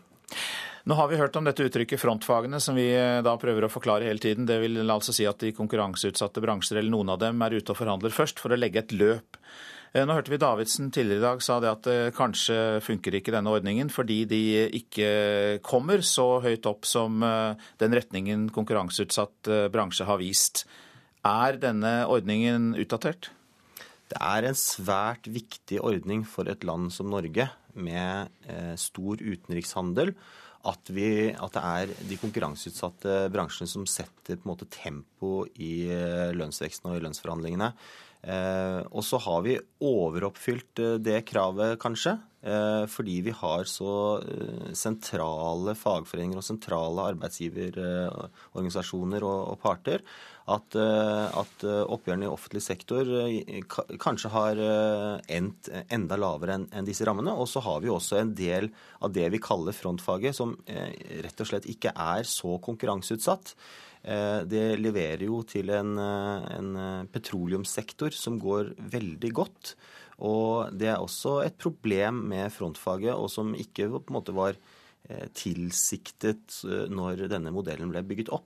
Nå har vi hørt om dette uttrykket frontfagene, som vi da prøver å forklare hele tiden. Det vil altså si at de konkurranseutsatte bransjer, eller noen av dem, er ute og forhandler først for å legge et løp. Eh, nå hørte vi Davidsen tidligere i dag sa det at eh, kanskje funker ikke denne ordningen fordi de ikke kommer så høyt opp som eh, den retningen konkurranseutsatt bransje har vist. Er denne ordningen utdatert? Det er en svært viktig ordning for et land som Norge med stor utenrikshandel. At, vi, at, det er de konkurranseutsatte bransjene som setter på en måte tempo i lønnsveksten og i lønnsforhandlingene. Eh, og så har vi overoppfylt eh, det kravet, kanskje. Eh, fordi vi har så sentrale fagforeninger og sentrale arbeidsgiverorganisasjoner og parter at, at oppgjørene i offentlig sektor kanskje har endt enda lavere enn disse rammene. Og så har vi også en del av det vi kaller frontfaget, som rett og slett ikke er så konkurranseutsatt. Eh, det leverer jo til en, eh, en, eh, petroleumssektor som går veldig godt. Og det er også et problem med frontfaget, og som ikke på en måte var tilsiktet når denne modellen ble bygget opp.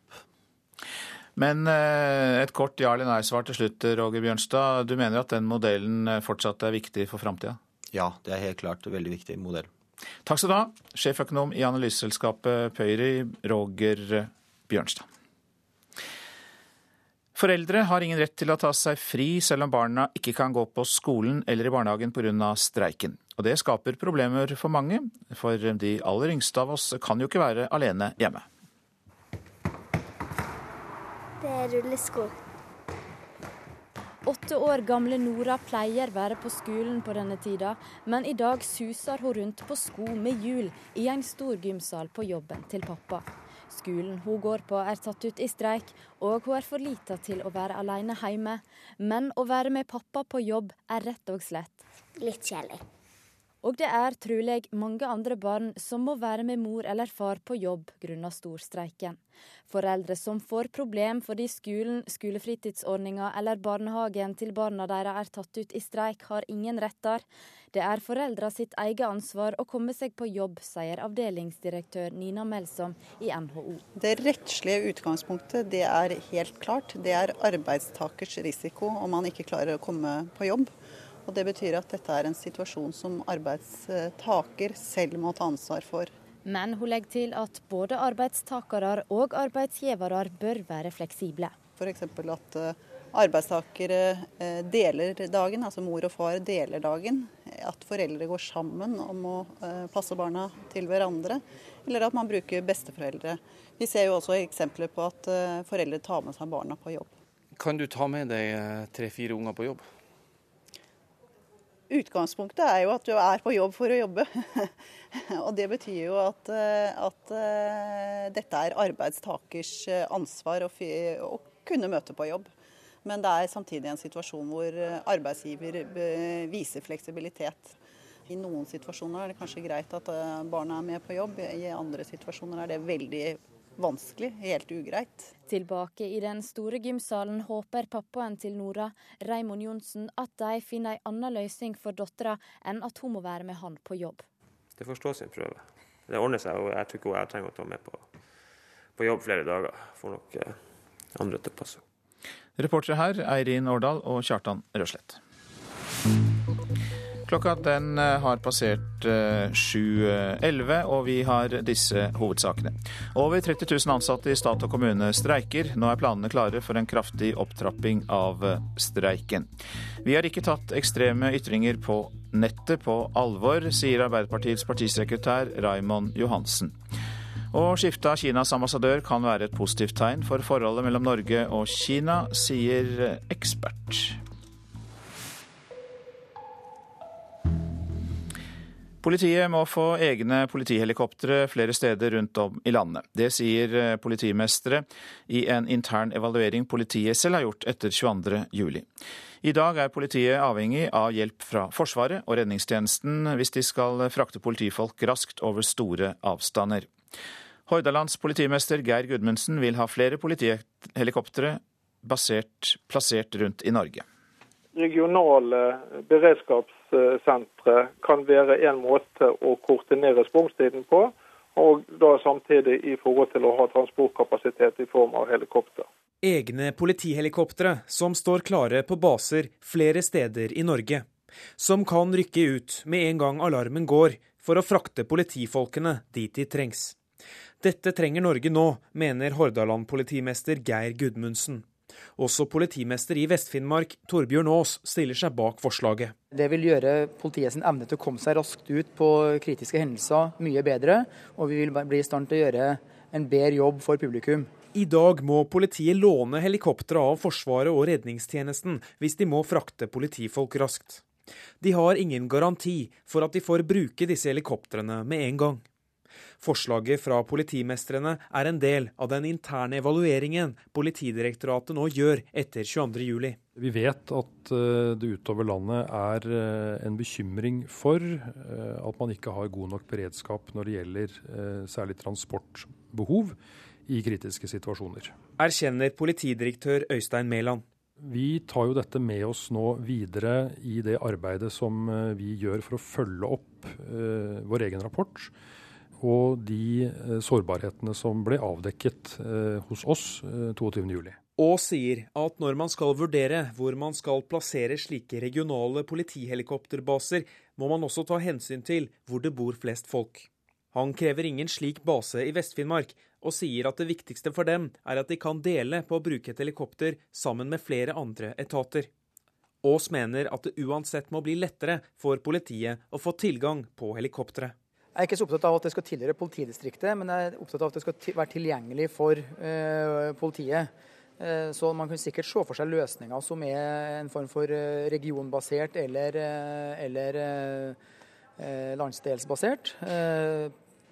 Men et kort ja eller nei-svar til slutt, Roger Bjørnstad. Du mener at den modellen fortsatt er viktig for framtida? Ja, det er helt klart en veldig viktig modell. Takk skal du ha, sjeføkonom i analyseselskapet Pøyri, Roger Bjørnstad. Foreldre har ingen rett til å ta seg fri selv om barna ikke kan gå på skolen eller i barnehagen pga. streiken. Og det skaper problemer for mange, for de aller yngste av oss kan jo ikke være alene hjemme. Det er rullesko. Åtte år gamle Nora pleier være på skolen på denne tida, men i dag suser hun rundt på sko med hjul i en stor gymsal på jobben til pappa. Skolen hun går på er tatt ut i streik, og hun er for lita til å være alene hjemme. Men å være med pappa på jobb er rett og slett Litt kjedelig. Og det er trolig mange andre barn som må være med mor eller far på jobb grunnet storstreiken. Foreldre som får problem fordi skolen, skolefritidsordninga eller barnehagen til barna deres er tatt ut i streik, har ingen retter. Det er foreldra sitt eget ansvar å komme seg på jobb, sier avdelingsdirektør Nina Melsom i NHO. Det rettslige utgangspunktet det er helt klart. Det er arbeidstakers risiko om man ikke klarer å komme på jobb. Og Det betyr at dette er en situasjon som arbeidstaker selv må ta ansvar for. Men hun legger til at både arbeidstakere og arbeidsgivere bør være fleksible. F.eks. at eh, arbeidstakere eh, deler dagen, altså mor og far deler dagen. At foreldre går sammen om å eh, passe barna til hverandre. Eller at man bruker besteforeldre. Vi ser jo også eksempler på at foreldre tar med seg barna på jobb. Kan du ta med deg tre-fire unger på jobb? Utgangspunktet er jo at du er på jobb for å jobbe. og Det betyr jo at, eh, at uh, dette er arbeidstakers eh, ansvar å, å, kunne møte på jobb. Men det er samtidig en situasjon hvor arbeidsgiver viser fleksibilitet. I noen situasjoner er det kanskje greit at barna er med på jobb, i andre situasjoner er det veldig vanskelig, helt ugreit. Tilbake i den store gymsalen håper pappaen til Nora, Raymond Johnsen, at de finner en annen løsning for dattera enn at hun må være med han på jobb. Det får stå sin prøve. Det ordner seg, og jeg tror ikke jeg trenger å ta med på, på jobb flere dager. Får nok eh, andre til å passe. Reportere her Eirin Årdal og Kjartan Røslett. Klokka den eh, har passert 7.11, eh, og vi har disse hovedsakene. Over 30 000 ansatte i stat og kommune streiker. Nå er planene klare for en kraftig opptrapping av eh, streiken. Vi har ikke tatt ekstreme ytringer på nettet på alvor, sier Arbeiderpartiets partisekretær Raimond Johansen. Og skifte av Kinas ambassadør kan være et positivt tegn for forholdet mellom Norge og Kina, sier ekspert. Politiet må få egne politihelikoptre flere steder rundt om i landet. Det sier eh, politimestere i en intern evaluering politiet selv har gjort etter 22.07. I dag er politiet avhengig av hjelp fra Forsvaret og redningstjenesten hvis de skal frakte politifolk raskt over store avstander. Hordalands politimester Geir Gudmundsen vil ha flere politihelikoptre basert, plassert rundt i Norge. Regionale beredskapssentre kan være en måte å korte ned responstiden på, og da samtidig i forhold til å ha transportkapasitet i form av helikopter. Egne politihelikoptre som står klare på baser flere steder i Norge. Som kan rykke ut med en gang alarmen går, for å frakte politifolkene dit de trengs. Dette trenger Norge nå, mener Hordaland-politimester Geir Gudmundsen. Også politimester i Vest-Finnmark, Torbjørn Aas, stiller seg bak forslaget. Det vil gjøre politiets evne til å komme seg raskt ut på kritiske hendelser mye bedre, og vi vil bli i stand til å gjøre en bedre jobb for publikum. I dag må politiet låne helikoptre av Forsvaret og redningstjenesten hvis de må frakte politifolk raskt. De har ingen garanti for at de får bruke disse helikoptrene med en gang. Forslaget fra politimestrene er en del av den interne evalueringen Politidirektoratet nå gjør etter 22.07. Vi vet at eh, det utover landet er eh, en bekymring for eh, at man ikke har god nok beredskap når det gjelder særlig transportbehov i kritiske situasjoner. Erkjenner politidirektør Øystein Mæland. Vi tar jo dette med oss nå videre i det arbeidet som vi gjør for å følge opp vår egen rapport og de eh, sårbarhetene som ble avdekket eh, hos oss 22.07. Eh, og sier at når man skal vurdere hvor man skal plassere slike regionale politihelikopterbaser, må man også ta hensyn til hvor det bor flest folk. Han krever ingen slik base i Vest-Finnmark, og sier at det viktigste for dem er at de kan dele på å bruke et helikopter sammen med flere andre etater. Aas mener at det uansett må bli lettere for politiet å få tilgang på helikoptre. Jeg er ikke så opptatt av at det skal tilhøre politidistriktet, men jeg er opptatt av at det skal være tilgjengelig for uh, politiet. Uh, så man kan sikkert se for seg løsninger som er en form for uh, regionbasert eller, eller landsdelsbasert.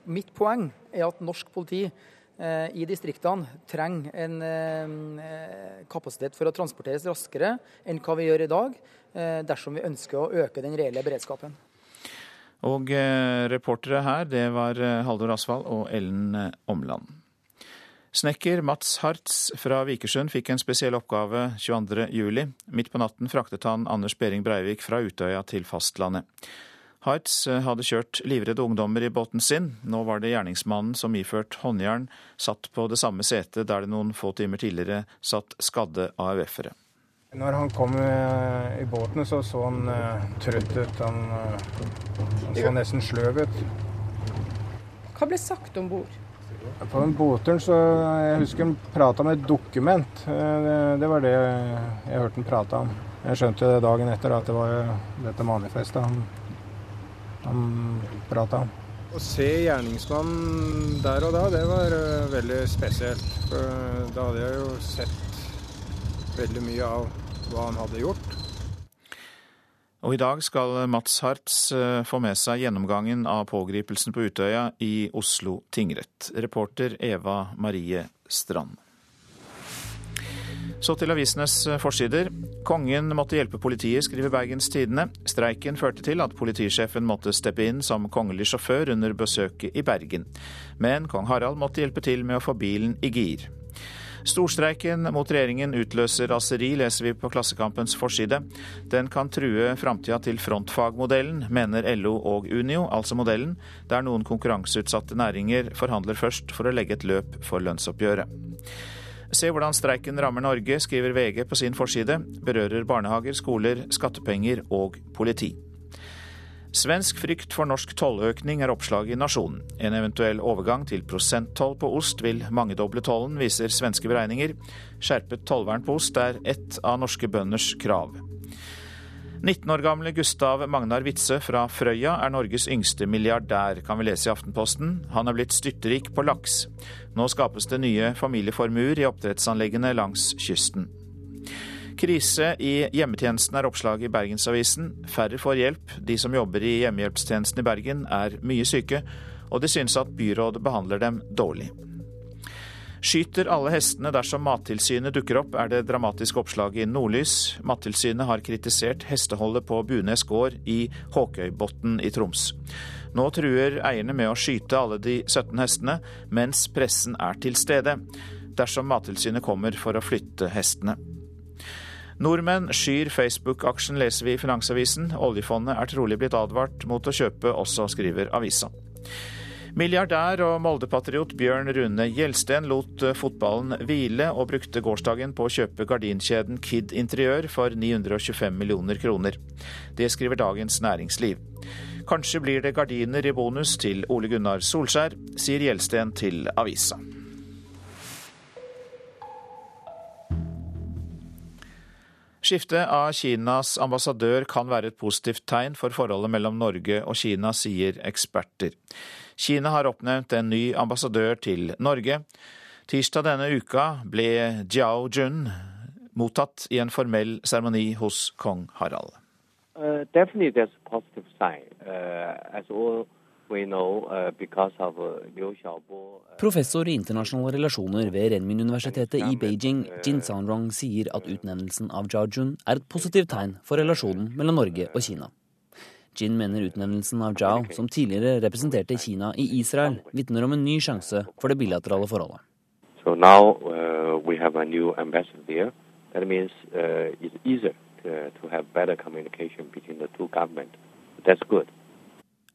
mitt poeng er at norsk politi i distriktene trenger en kapasitet for å transporteres raskere enn hva vi gjør i dag, dersom vi ønsker å øke den reelle beredskapen. Og eh, reportere her, det var eh, Haldor Asvald og Ellen eh, Omland. Snekker Mats Hartz fra Vikersund fikk en spesiell oppgave 22.07. Midt på natten fraktet han Anders Behring Breivik fra Utøya til fastlandet. Hartz hadde kjørt livredde ungdommer i båten sin. Nå var det gjerningsmannen som iført håndjern satt på det samme setet der det noen få timer tidligere satt skadde AUF-ere. Når han kom i båten, så så han trøtt ut. Han han så nesten sløv ut. Hva ble sagt om bord? På den båten så Jeg husker han prata med et dokument. Det, det, var det jeg hørte han prata om. Jeg skjønte det dagen etter at det var dette manifestet han, han prata om. Å se gjerningsmannen der og da, det var veldig spesielt. For da hadde jeg jo sett veldig mye av hva han hadde gjort. Og i dag skal Mats Hartz eh, få med seg gjennomgangen av pågripelsen på Utøya i Oslo tingrett. Reporter Eva Marie Strand. Så til avisenes eh, forsider. Kongen måtte hjelpe politiet, skriver Bergens Tidende. Streiken førte til at politisjefen måtte steppe inn som kongelig sjåfør under besøket i Bergen. Men kong Harald måtte hjelpe til med å få bilen i gir. Storstreiken mot regjeringen utløser raseri, leser vi på Klassekampens forside. Den kan true framtida til frontfagmodellen, mener LO og Unio, altså modellen der noen konkurranseutsatte næringer forhandler først for å legge et løp for lønnsoppgjøret. Se hvordan streiken rammer Norge, skriver VG på sin forside. Berører barnehager, skoler, skattepenger og politi. Svensk frykt for norsk tolløkning er oppslaget i Nasjonen. En eventuell overgang til prosenttoll på ost vil mangedoble tollen, viser svenske beregninger. Skjerpet tollvern på ost er ett av norske bønders krav. 19 år gamle Gustav Magnar Witzøe fra Frøya er Norges yngste milliardær, kan vi lese i Aftenposten. Han er blitt styrtrik på laks. Nå skapes det nye familieformuer i oppdrettsanleggene langs kysten. Krise i hjemmetjenesten er oppslaget i Bergensavisen. Færre får hjelp. De som jobber i hjemmehjelpstjenesten i Bergen er mye syke, og de synes at byrådet behandler dem dårlig. Skyter alle hestene dersom Mattilsynet dukker opp, er det dramatiske oppslaget i Nordlys. Mattilsynet har kritisert hesteholdet på Bunes gård i Håkøybotn i Troms. Nå truer eierne med å skyte alle de 17 hestene, mens pressen er til stede, dersom Mattilsynet kommer for å flytte hestene. Nordmenn skyr Facebook-aksjen, leser vi i Finansavisen. Oljefondet er trolig blitt advart mot å kjøpe også, skriver avisa. Milliardær og Molde-patriot Bjørn Rune Gjelsten lot fotballen hvile og brukte gårsdagen på å kjøpe gardinkjeden Kid Interiør for 925 millioner kroner. Det skriver Dagens Næringsliv. Kanskje blir det gardiner i bonus til Ole Gunnar Solskjær, sier Gjelsten til avisa. Skiftet av Kinas ambassadør kan være et positivt tegn for forholdet mellom Norge og Kina, sier eksperter. Kina har oppnevnt en ny ambassadør til Norge. Tirsdag denne uka ble Jiao Jun mottatt i en formell seremoni hos kong Harald. Uh, Uh, uh, uh, Professor i internasjonale relasjoner ved Renmin-universitetet i Beijing, Jin Sanrong, sier at utnevnelsen av Zhao Jun er et positivt tegn for relasjonen mellom Norge og Kina. Jin mener utnevnelsen av Zhao, som tidligere representerte Kina i Israel, vitner om en ny sjanse for det bilaterale forholdet. So now uh,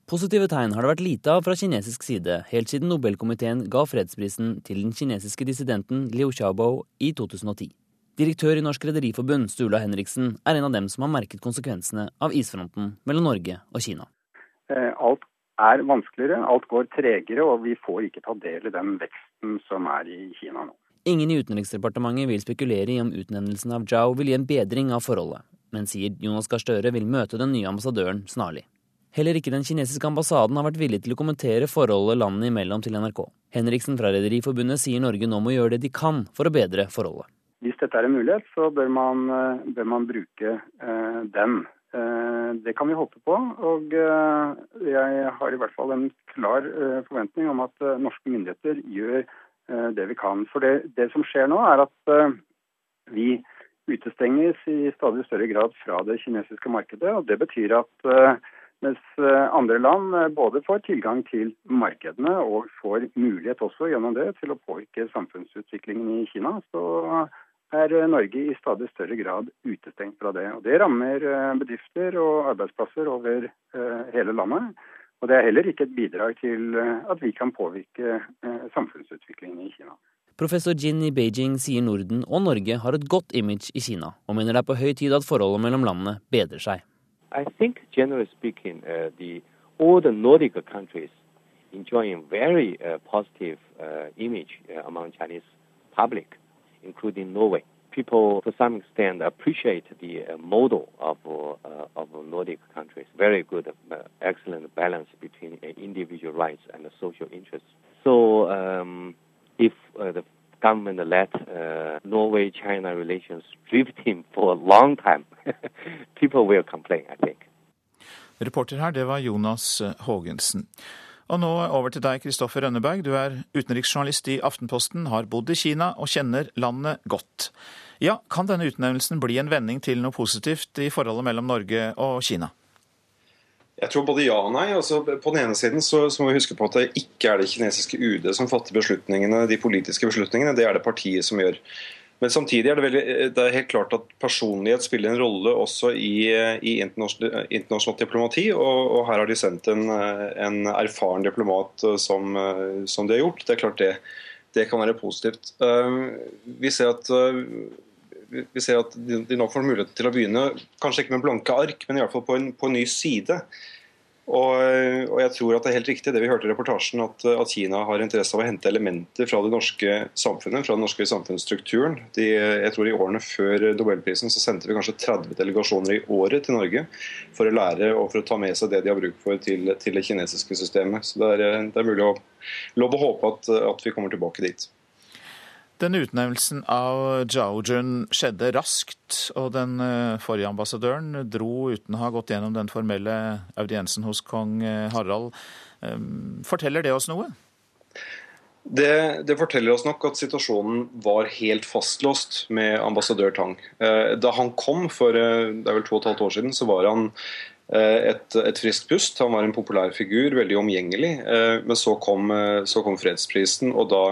Positive tegn har det vært lite av fra kinesisk side helt siden Nobelkomiteen ga fredsprisen til den kinesiske dissidenten Liu Xiaobo i 2010. Direktør i Norsk Rederiforbund, Stula Henriksen, er en av dem som har merket konsekvensene av isfronten mellom Norge og Kina. Eh, alt er vanskeligere, alt går tregere, og vi får ikke ta del i den veksten som er i Kina nå. Ingen i Utenriksdepartementet vil spekulere i om utnevnelsen av Zhao vil gi en bedring av forholdet, men sier Jonas Gahr Støre vil møte den nye ambassadøren snarlig. Heller ikke den kinesiske ambassaden har vært villig til å kommentere forholdet landene imellom til NRK. Henriksen fra Rederiforbundet sier Norge nå må gjøre det de kan for å bedre forholdet. Hvis dette er en mulighet, så bør man, eh, bør man bruke eh, den. Eh, det kan vi håpe på. Og eh, jeg har i hvert fall en klar eh, forventning om at eh, norske myndigheter gjør det vi kan. For det, det som skjer nå, er at vi utestenges i stadig større grad fra det kinesiske markedet. og Det betyr at mens andre land både får tilgang til markedene og får mulighet også gjennom det til å påvirke samfunnsutviklingen i Kina, så er Norge i stadig større grad utestengt fra det. Og Det rammer bedrifter og arbeidsplasser over hele landet. Og Det er heller ikke et bidrag til at vi kan påvirke samfunnsutviklingen i Kina. Professor Jin i Beijing sier Norden og Norge har et godt image i Kina, og mener det er på høy tid at forholdet mellom landene bedrer seg. I think, generally speaking, uh, the, all the Nordic countries enjoying very uh, positive uh, image among Chinese public, including Norway. People, to some extent, appreciate the model of, of Nordic countries. Very good, excellent balance between individual rights and social interests. So, um, if the government let uh, Norway-China relations drifting for a long time, people will complain, I think. Reporter her, det var Jonas Haagensen. Og nå over til deg, Kristoffer Rønneberg. Du er utenriksjournalist i Aftenposten, har bodd i Kina og kjenner landet godt. Ja, Kan denne utnevnelsen bli en vending til noe positivt i forholdet mellom Norge og Kina? Jeg tror både ja og nei. Altså, på den ene siden så, så, må vi huske på at det ikke er det kinesiske UD som fatter beslutningene, de politiske beslutningene, det er det partiet som gjør. Men samtidig er det, veldig, det er helt klart at personlighet spiller en rolle også i, i internasjonalt, internasjonal diplomati. Og, og, her har de sendt en, en erfaren diplomat som, som, de har gjort. Det er klart det, det kan være positivt. Vi ser at vi ser at de nå får muligheten til å begynne, kanskje ikke med blanke ark, men i alle fall på en, på en ny side. Og, og, jeg tror at det er helt riktig det vi hørte i reportasjen, at, at, Kina har interesse av å hente elementer fra det norske samfunnet, fra den norske samfunnsstrukturen. De, jeg tror I årene før Nobelprisen så sendte vi kanskje 30 delegasjoner i året til Norge for å lære og for å ta med seg det de har bruk for til, til det kinesiske systemet. Så det er, det er mulig å lov å håpe at, at vi kommer tilbake dit. Denne utnevnelsen av Zhao Jun skjedde raskt, og den forrige ambassadøren dro uten å ha gått gjennom den formelle audiensen hos kong Harald. Forteller det oss noe? Det, det, forteller oss nok at situasjonen var helt fastlåst med ambassadør Tang. Da han kom for det er vel to og et halvt år siden, så var han et, et friskt pust. Han var en populær figur, veldig omgjengelig. Men så kom, så kom fredsprisen, og da,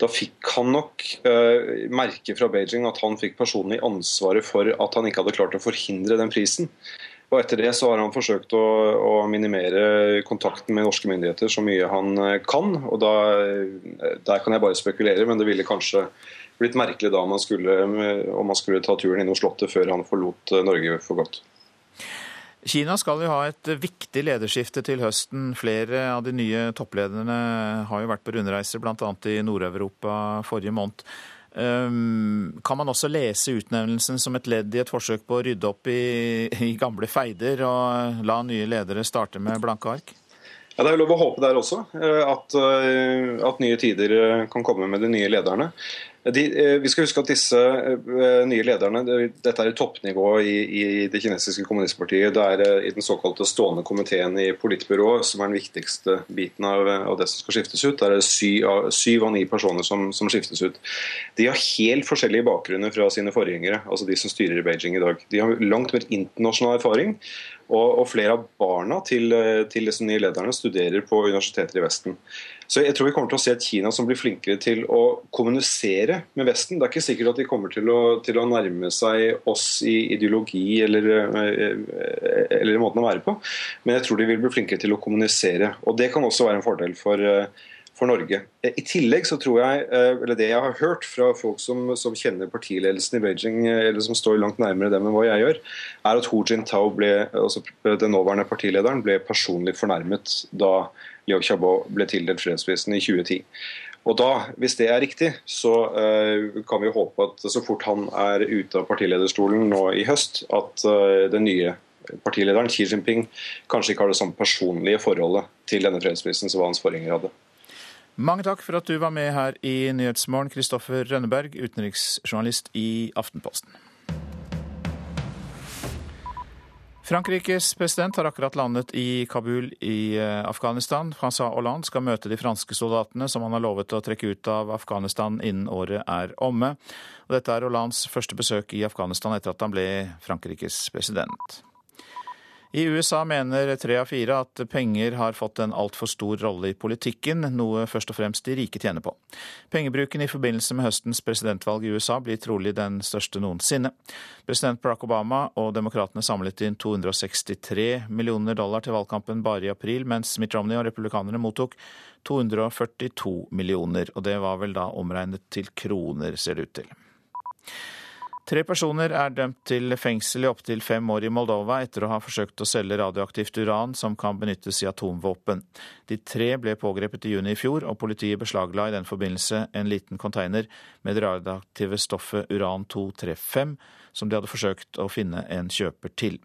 da fikk han nok uh, merke fra Beijing at han fikk personlig ansvaret for at han ikke hadde klart å forhindre den prisen. Og Etter det så har han forsøkt å, å, minimere kontakten med norske myndigheter så mye han kan. og da, Der kan jeg bare spekulere, men det ville kanskje blitt merkelig da man skulle, om man skulle ta turen innom Slottet før han forlot Norge for godt. Kina skal jo ha et viktig lederskifte til høsten. Flere av de nye topplederne har jo vært på rundreiser, bl.a. i Nord-Europa forrige måned. Ehm, kan man også lese utnevnelsen som et ledd i et forsøk på å rydde opp i, i gamle feider og la nye ledere starte med blanke ark? Ja, Det er lov å håpe der også, eh, at, eh, at nye tider eh, kan komme med de nye lederne. De, eh, vi skal huske at disse eh, nye lederne Dette er toppnivå i, i, det kinesiske kommunistpartiet. Det er eh, i den såkalte stående komiteen i politbyrået som er den viktigste biten av, av det som skal skiftes ut. Der er det syv, syv av ni personer som, som, skiftes ut. De har helt forskjellige bakgrunner fra sine forgjengere, altså de som styrer i Beijing i dag. De har langt mer internasjonal erfaring. Og, og flere av barna til, til disse nye lederne studerer på universiteter i Vesten. Så jeg tror vi kommer til å se et Kina som blir flinkere til å kommunisere med Vesten. Det er ikke sikkert at de kommer til å, til å nærme seg oss i ideologi eller, eh, eller måten å være på, men jeg tror de vil bli flinkere til å kommunisere. Og det kan også være en fordel for, eh, for Norge. I tillegg så tror jeg, eh, eller det jeg har hørt fra folk som, som, kjenner partiledelsen i Beijing, eller som står langt nærmere dem enn hva jeg gjør, er at Hu Jintao, ble, altså den nåværende partilederen, ble personlig fornærmet da Liu Xiaobo ble tildelt fredsprisen i 2010. Og da, Hvis det er riktig, så uh, kan vi håpe at så fort han er ute av partilederstolen nå i høst, at uh, den nye partilederen Xi Jinping kanskje ikke har det samme personlige forholdet til denne fredsprisen som hans forgjenger hadde. Mange takk for at du var med her i Nyhetsmorgen, Kristoffer Rønneberg, utenriksjournalist i Aftenposten. Frankrikes president har akkurat landet i Kabul i eh, Afghanistan. Francois Hollande skal møte de franske soldatene som han har lovet å trekke ut av Afghanistan innen året er omme. Og dette er Hollands første besøk i Afghanistan etter at han ble Frankrikes president. I USA mener tre av fire at penger har fått en altfor stor rolle i politikken, noe først og fremst de rike tjener på. Pengebruken i forbindelse med høstens presidentvalg i USA blir trolig den største noensinne. President Barack Obama og demokratene samlet inn 263 millioner dollar til valgkampen bare i april, mens Mitt Romney og republikanerne mottok 242 millioner, og det var vel da omregnet til kroner, ser det ut til. Tre personer er dømt til fengsel i opptil fem år i Moldova etter å ha forsøkt å selge radioaktivt uran som kan benyttes i atomvåpen. De tre ble pågrepet i juni i fjor, og politiet beslagla i den forbindelse en liten container med det radioaktive stoffet uran-235, som de hadde forsøkt å finne en kjøper til.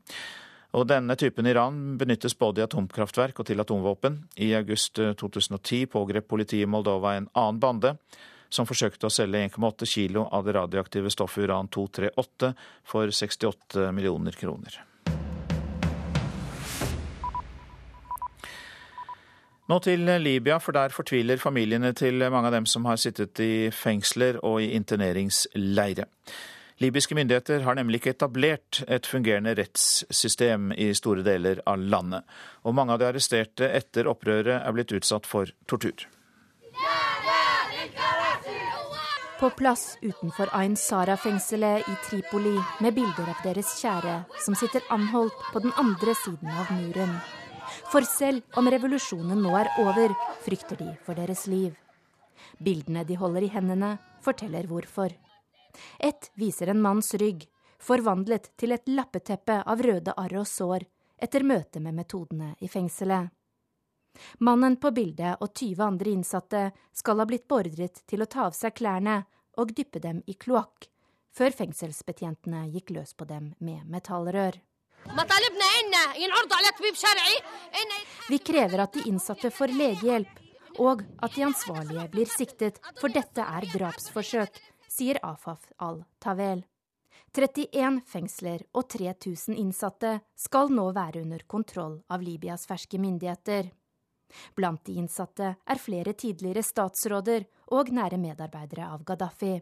Og denne typen Iran benyttes både i atomkraftverk og til atomvåpen. I august 2010 pågrep politiet i Moldova en annen bande som forsøkte å selge 1,8 kilo av det radioaktive stoffet uran-238 for 68 millioner kroner. Nå til Libya, for der fortviler familiene til mange av dem som har sittet i fengsler og i interneringsleire. Libyske myndigheter har nemlig ikke etablert et fungerende rettssystem i store deler av landet, og mange av de arresterte etter opprøret er blitt utsatt for tortur. På plass utenfor Ain Sara-fengselet i Tripoli med bilder av deres kjære som sitter anholdt på den andre siden av muren. For selv om revolusjonen nå er over, frykter de for deres liv. Bildene de holder i hendene, forteller hvorfor. Ett viser en manns rygg, forvandlet til et lappeteppe av røde arr og sår etter møtet med metodene i fengselet. Mannen på bildet og 20 andre innsatte skal ha blitt beordret til å ta av seg klærne og dyppe dem i kloakk, før fengselsbetjentene gikk løs på dem med metallrør. Vi krever at de innsatte får legehjelp, og at de ansvarlige blir siktet, for dette er drapsforsøk, sier Afaf al-Tavel. 31 fengsler og 3000 innsatte skal nå være under kontroll av Libyas ferske myndigheter. Blant de innsatte er flere tidligere statsråder og nære medarbeidere av Gaddafi.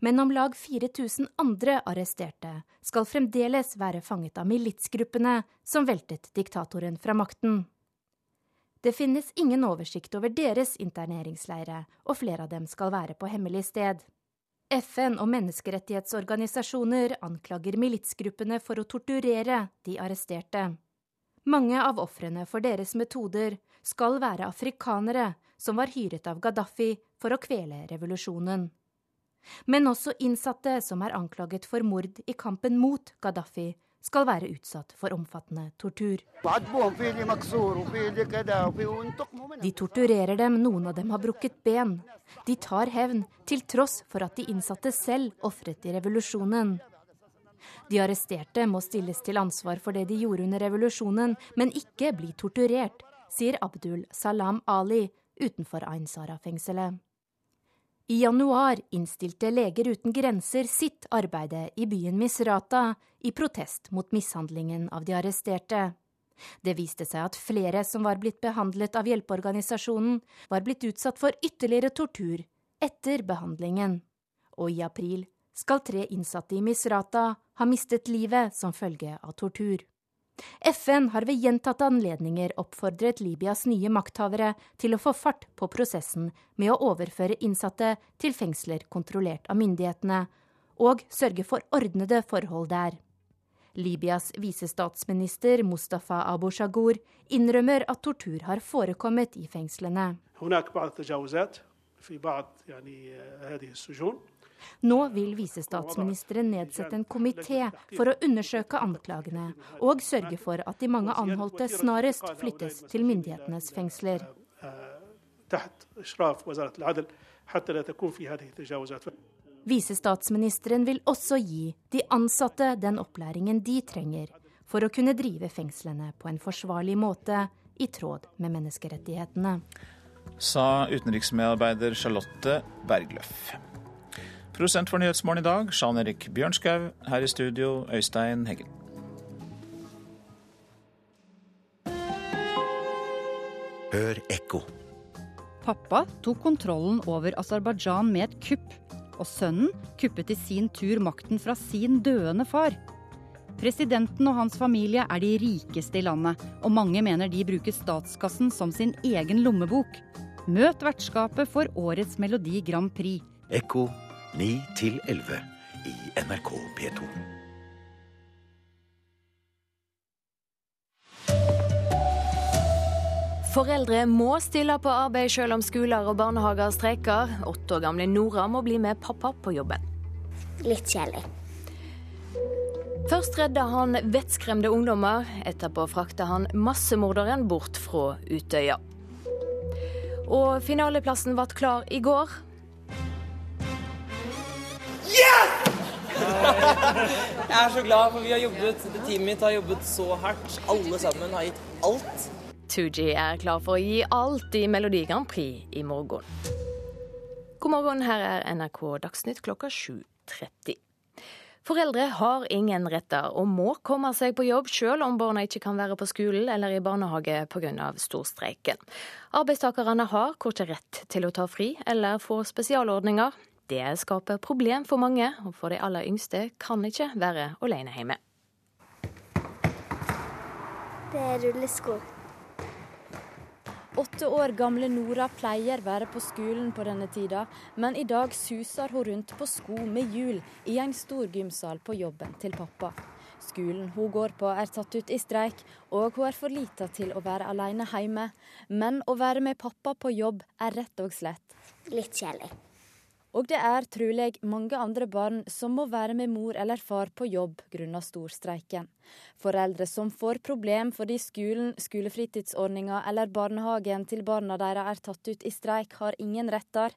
Men om lag 4000 andre arresterte skal fremdeles være fanget av militsgruppene som veltet diktatoren fra makten. Det finnes ingen oversikt over deres interneringsleire, og flere av dem skal være på hemmelig sted. FN og menneskerettighetsorganisasjoner anklager militsgruppene for å torturere de arresterte. Mange av ofrene for deres metoder skal være afrikanere som var hyret av Gaddafi for å kvele revolusjonen. Men også innsatte som er anklaget for mord i kampen mot Gaddafi, skal være utsatt for omfattende tortur. De torturerer dem, noen av dem har brukket ben. De tar hevn, til tross for at de innsatte selv ofret i revolusjonen. De arresterte må stilles til ansvar for det de gjorde under revolusjonen, men ikke bli torturert, sier Abdul Salam Ali utenfor Ain Sara-fengselet. I januar innstilte Leger uten grenser sitt arbeide i byen Misrata i protest mot mishandlingen av de arresterte. Det viste seg at flere som var blitt behandlet av hjelpeorganisasjonen, var blitt utsatt for ytterligere tortur etter behandlingen. Og i april skal tre innsatte i Misrata ha mistet livet som følge av tortur. FN har ved gjentatte anledninger oppfordret Libyas nye makthavere til å få fart på prosessen med å overføre innsatte til fengsler kontrollert av myndighetene, og sørge for ordnede forhold der. Libyas visestatsminister Mustafa Abu Shagur innrømmer at tortur har forekommet i fengslene. Nå vil visestatsministeren nedsette en komité for å undersøke anklagene og sørge for at de mange anholdte snarest flyttes til myndighetenes fengsler. Visestatsministeren vil også gi de ansatte den opplæringen de trenger for å kunne drive fengslene på en forsvarlig måte i tråd med menneskerettighetene. Sa utenriksmedarbeider Charlotte Bergløff. Produsent for Nyhetsmorgen i dag, Jean Erik Bjørnskau. Her i studio, Øystein Heggen. Hør ekko. Pappa tok kontrollen over Aserbajdsjan med et kupp, og sønnen kuppet i sin tur makten fra sin døende far. Presidenten og hans familie er de rikeste i landet, og mange mener de bruker statskassen som sin egen lommebok. Møt vertskapet for årets Melodi Grand Prix. Ekko 9 11 i NRK P2. Foreldre må stille på arbeid selv om skoler og barnehager streiker. Åtte år gamle Nora må bli med pappa på jobben. Litt kjedelig. Først redda han vettskremte ungdommer. Etterpå frakta han massemorderen bort fra Utøya. Og finaleplassen ble klar i går. Jeg er så glad, for vi har jobbet, teamet mitt har jobbet så hardt. Alle sammen har gitt alt. Tooji er klar for å gi alt i Melodi Grand Prix i morgen. God morgen, her er NRK Dagsnytt klokka 7.30. Foreldre har ingen retter og må komme seg på jobb selv om barna ikke kan være på skolen eller i barnehage pga. storstreiken. Arbeidstakerne har kort rett til å ta fri eller få spesialordninger. Det skaper problem for mange, og for de aller yngste kan ikke være alene hjemme. Det er rullesko. Åtte år gamle Nora pleier være på skolen på denne tida, men i dag suser hun rundt på sko med hjul i en stor gymsal på jobben til pappa. Skolen hun går på er tatt ut i streik, og hun er for lita til å være alene hjemme. Men å være med pappa på jobb er rett og slett. Litt kjedelig. Og det er trolig mange andre barn som må være med mor eller far på jobb grunnet storstreiken. Foreldre som får problem fordi skolen, skolefritidsordninga eller barnehagen til barna deres er tatt ut i streik, har ingen retter.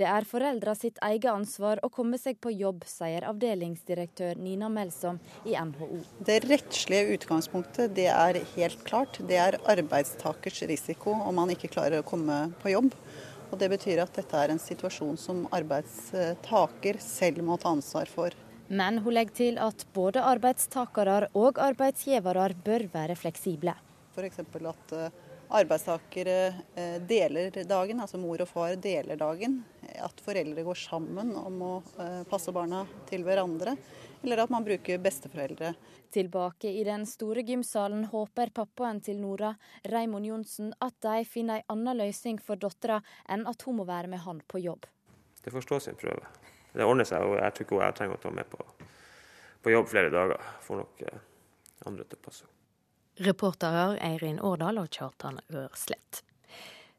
Det er foreldra sitt eget ansvar å komme seg på jobb, sier avdelingsdirektør Nina Melsom i NHO. Det rettslige utgangspunktet det er helt klart. Det er arbeidstakers risiko om man ikke klarer å komme på jobb. Og Det betyr at dette er en situasjon som arbeidstaker selv må ta ansvar for. Men hun legger til at både arbeidstakere og arbeidsgivere bør være fleksible. F.eks. at arbeidstakere deler dagen, altså mor og far deler dagen. at foreldre går sammen om å passe barna til hverandre, eller at man bruker besteforeldre. Tilbake i den store gymsalen håper pappaen til Nora, Raymond Johnsen, at de finner en annen løsning for dattera enn at hun må være med han på jobb. Det får stå sin prøve. Det ordner seg, og jeg tror ikke jeg trenger å ta med på, på jobb flere dager. Får nok eh, andre til å passe. Reporterer Eirin Årdal og Kjartan Rørslett.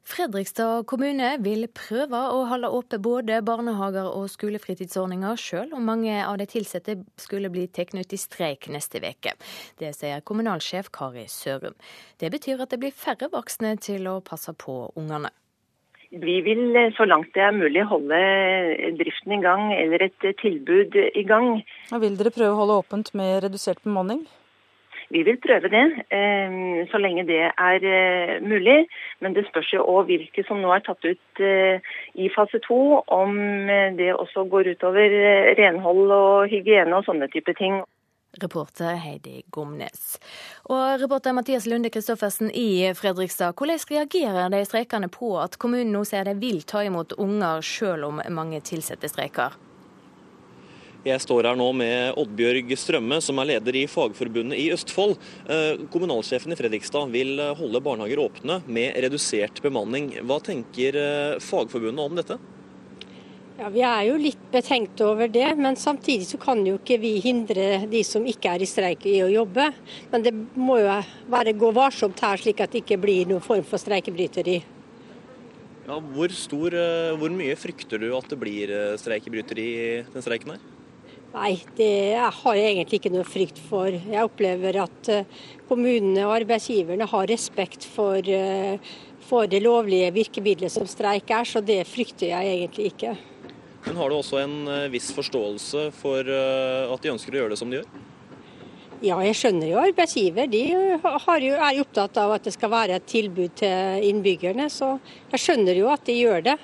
Fredrikstad kommune vil prøve å holde åpne både barnehager og skolefritidsordninger, selv om mange av de ansatte skulle bli tatt ut i streik neste uke. Det sier kommunalsjef Kari Sørum. Det betyr at det blir færre voksne til å passe på ungene. Vi vil så langt det er mulig holde driften i gang eller et tilbud i gang. Vil dere prøve å holde åpent med redusert bemanning? Vi vil prøve det, eh, så lenge det er eh, mulig. Men det spørs jo òg hvilke som nå er tatt ut eh, i fase to. Om det også går utover renhold og hygiene og sånne type ting. Reporter Heidi Gomnes. Og reporter Mathias Lunde Kristoffersen i Fredrikstad. Hvordan reagerer de streikende på at kommunen nå sier de vil ta imot unger, selv om mange tilsatte streiker? Jeg står her nå med Oddbjørg Strømme, som er leder i Fagforbundet i Østfold. Eh, kommunalsjefen i Fredrikstad vil eh, holde barnehager åpne med redusert bemanning. Hva tenker eh, Fagforbundet om dette? Ja, Vi er jo litt betenkt over det, men samtidig så kan jo ikke vi hindre de som ikke er i streik i å jobbe. Men det må jo være gå varsomt her, slik at det ikke blir noen form for streikebryteri. Ja, hvor, stor, hvor mye frykter du at det blir streikebryteri i den streiken her? Nei, det har jeg egentlig ikke noe frykt for. Jeg opplever at eh, kommunene og arbeidsgiverne har respekt for, eh, for det lovlige virkemidlet som streik er, så det frykter jeg egentlig ikke. Men har du også en eh, viss forståelse for at de ønsker å gjøre det som de gjør? Ja, jeg skjønner jo arbeidsgiver. De jo, er jo opptatt av at det skal være et tilbud til innbyggerne. Så jeg skjønner jo at de gjør det.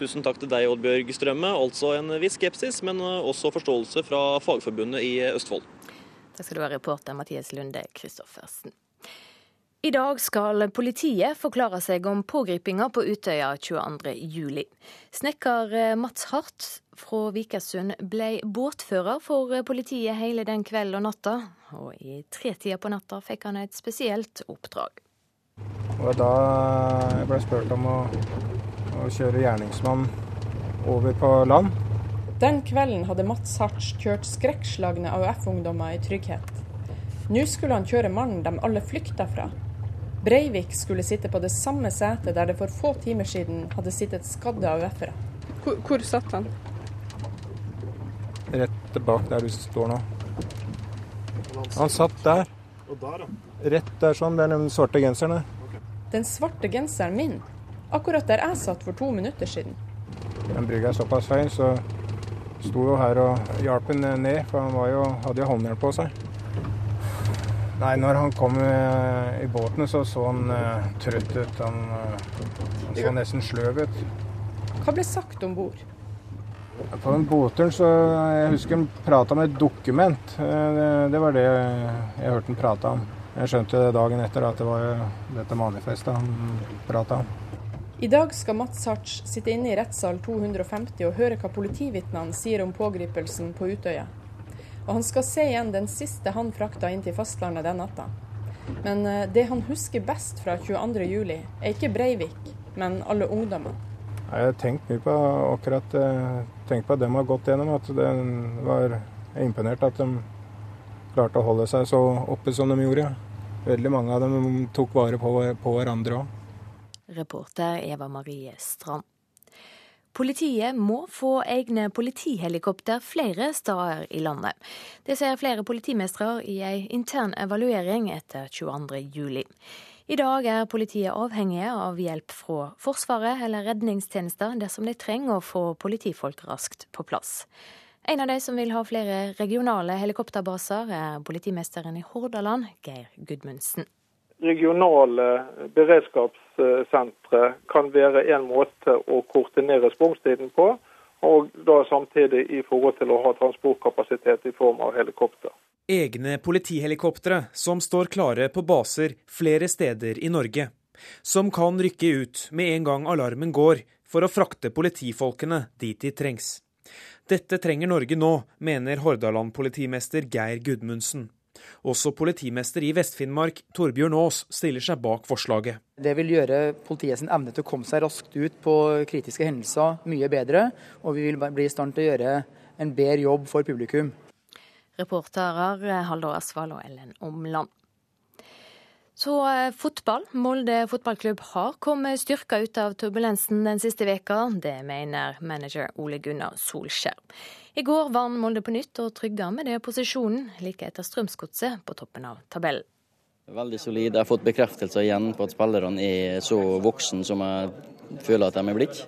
Tusen takk til deg, Oddbjørg Strømme. Altså en viss skepsis, men eh, også forståelse fra Fagforbundet i Østfold. Takk skal du ha, reporter Mathias Lunde Christoffersen. I dag skal politiet forklare seg om pågripinga på Utøya 22.07. Snekker eh, Mats Hart fra Vikersund ble båtfører for politiet hele den kvelden og natta, og i tretida på natta fikk han et spesielt oppdrag. Og da jeg ble spurt om å og kjøre gjerningsmann over på land. Den kvelden hadde Mats Hartz kjørt skrekkslagne AUF-ungdommer i trygghet. Nå skulle han kjøre mannen de alle flykta fra. Breivik skulle sitte på det samme setet der det for få timer siden hadde sittet skadde AUF-ere. Hvor, hvor satt han? Rett bak der du står nå. Han satt der. Rett der sånn, det er den svarte genseren der. Den svarte genseren min? Akkurat der jeg satt for to minutter siden. Den brygga er såpass høy, så sto jo her og hjalp han ned, for han jo, hadde jo håndjern på seg. Nei, når han kom i båten, så så han uh, trøtt ut. Han, uh, han, så nesten sløv ut. Hva ble sagt om bord? På den båtturen så Jeg husker han prata om et dokument. Det, det, var det jeg hørte han prata om. Jeg skjønte dagen etter at det var dette manifestet han prata om. I dag skal Mats Hartz sitte inne i rettssal 250 og høre hva politivitnene sier om pågripelsen på Utøya. Og han skal se igjen den siste han frakta inn til fastlandet den natta. Men eh, det han husker best fra 22.07, er ikke Breivik, men alle ungdommene. Jeg har tenkt mye på akkurat eh, tenkt på at de har gått gjennom. At det var imponert at de klarte å holde seg så oppe som de gjorde. Veldig mange av dem tok vare på, på hverandre òg. Reporter Eva Marie Strand. Politiet må få egne politihelikopter flere steder i landet. Det sier flere politimestre i ei intern evaluering etter 22.07. I dag er politiet avhengige av hjelp fra Forsvaret eller redningstjenester dersom de trenger å få politifolk raskt på plass. En av de som vil ha flere regionale helikopterbaser, er politimesteren i Hordaland, Geir Gudmundsen regionale beredskapssentre kan være en måte å korte ned responstiden på. Og da samtidig i forhold til å ha transportkapasitet i form av helikopter. Egne politihelikoptre som står klare på baser flere steder i Norge. Som kan rykke ut med en gang alarmen går, for å frakte politifolkene dit de trengs. Dette trenger Norge nå, mener Hordaland politimester Geir Gudmundsen. Også politimester i Vest-Finnmark, Torbjørn Aas, stiller seg bak forslaget. Det vil gjøre politiet sin evne til å komme seg raskt ut på kritiske hendelser mye bedre, og vi vil bli i stand til å gjøre en bedre jobb for publikum. Reporterer Haldor Asvald og Ellen Omland. Så eh, fotball. Molde fotballklubb har kommet styrka ut av turbulensen den siste veka. Det mener manager Ole Gunnar Solskjær. I går vant Molde på nytt og trygga med det posisjonen, like etter Strømsgodset på toppen av tabellen. Veldig solid. Jeg har fått bekreftelser igjen på at spillerne er så voksen som jeg føler at de er blitt.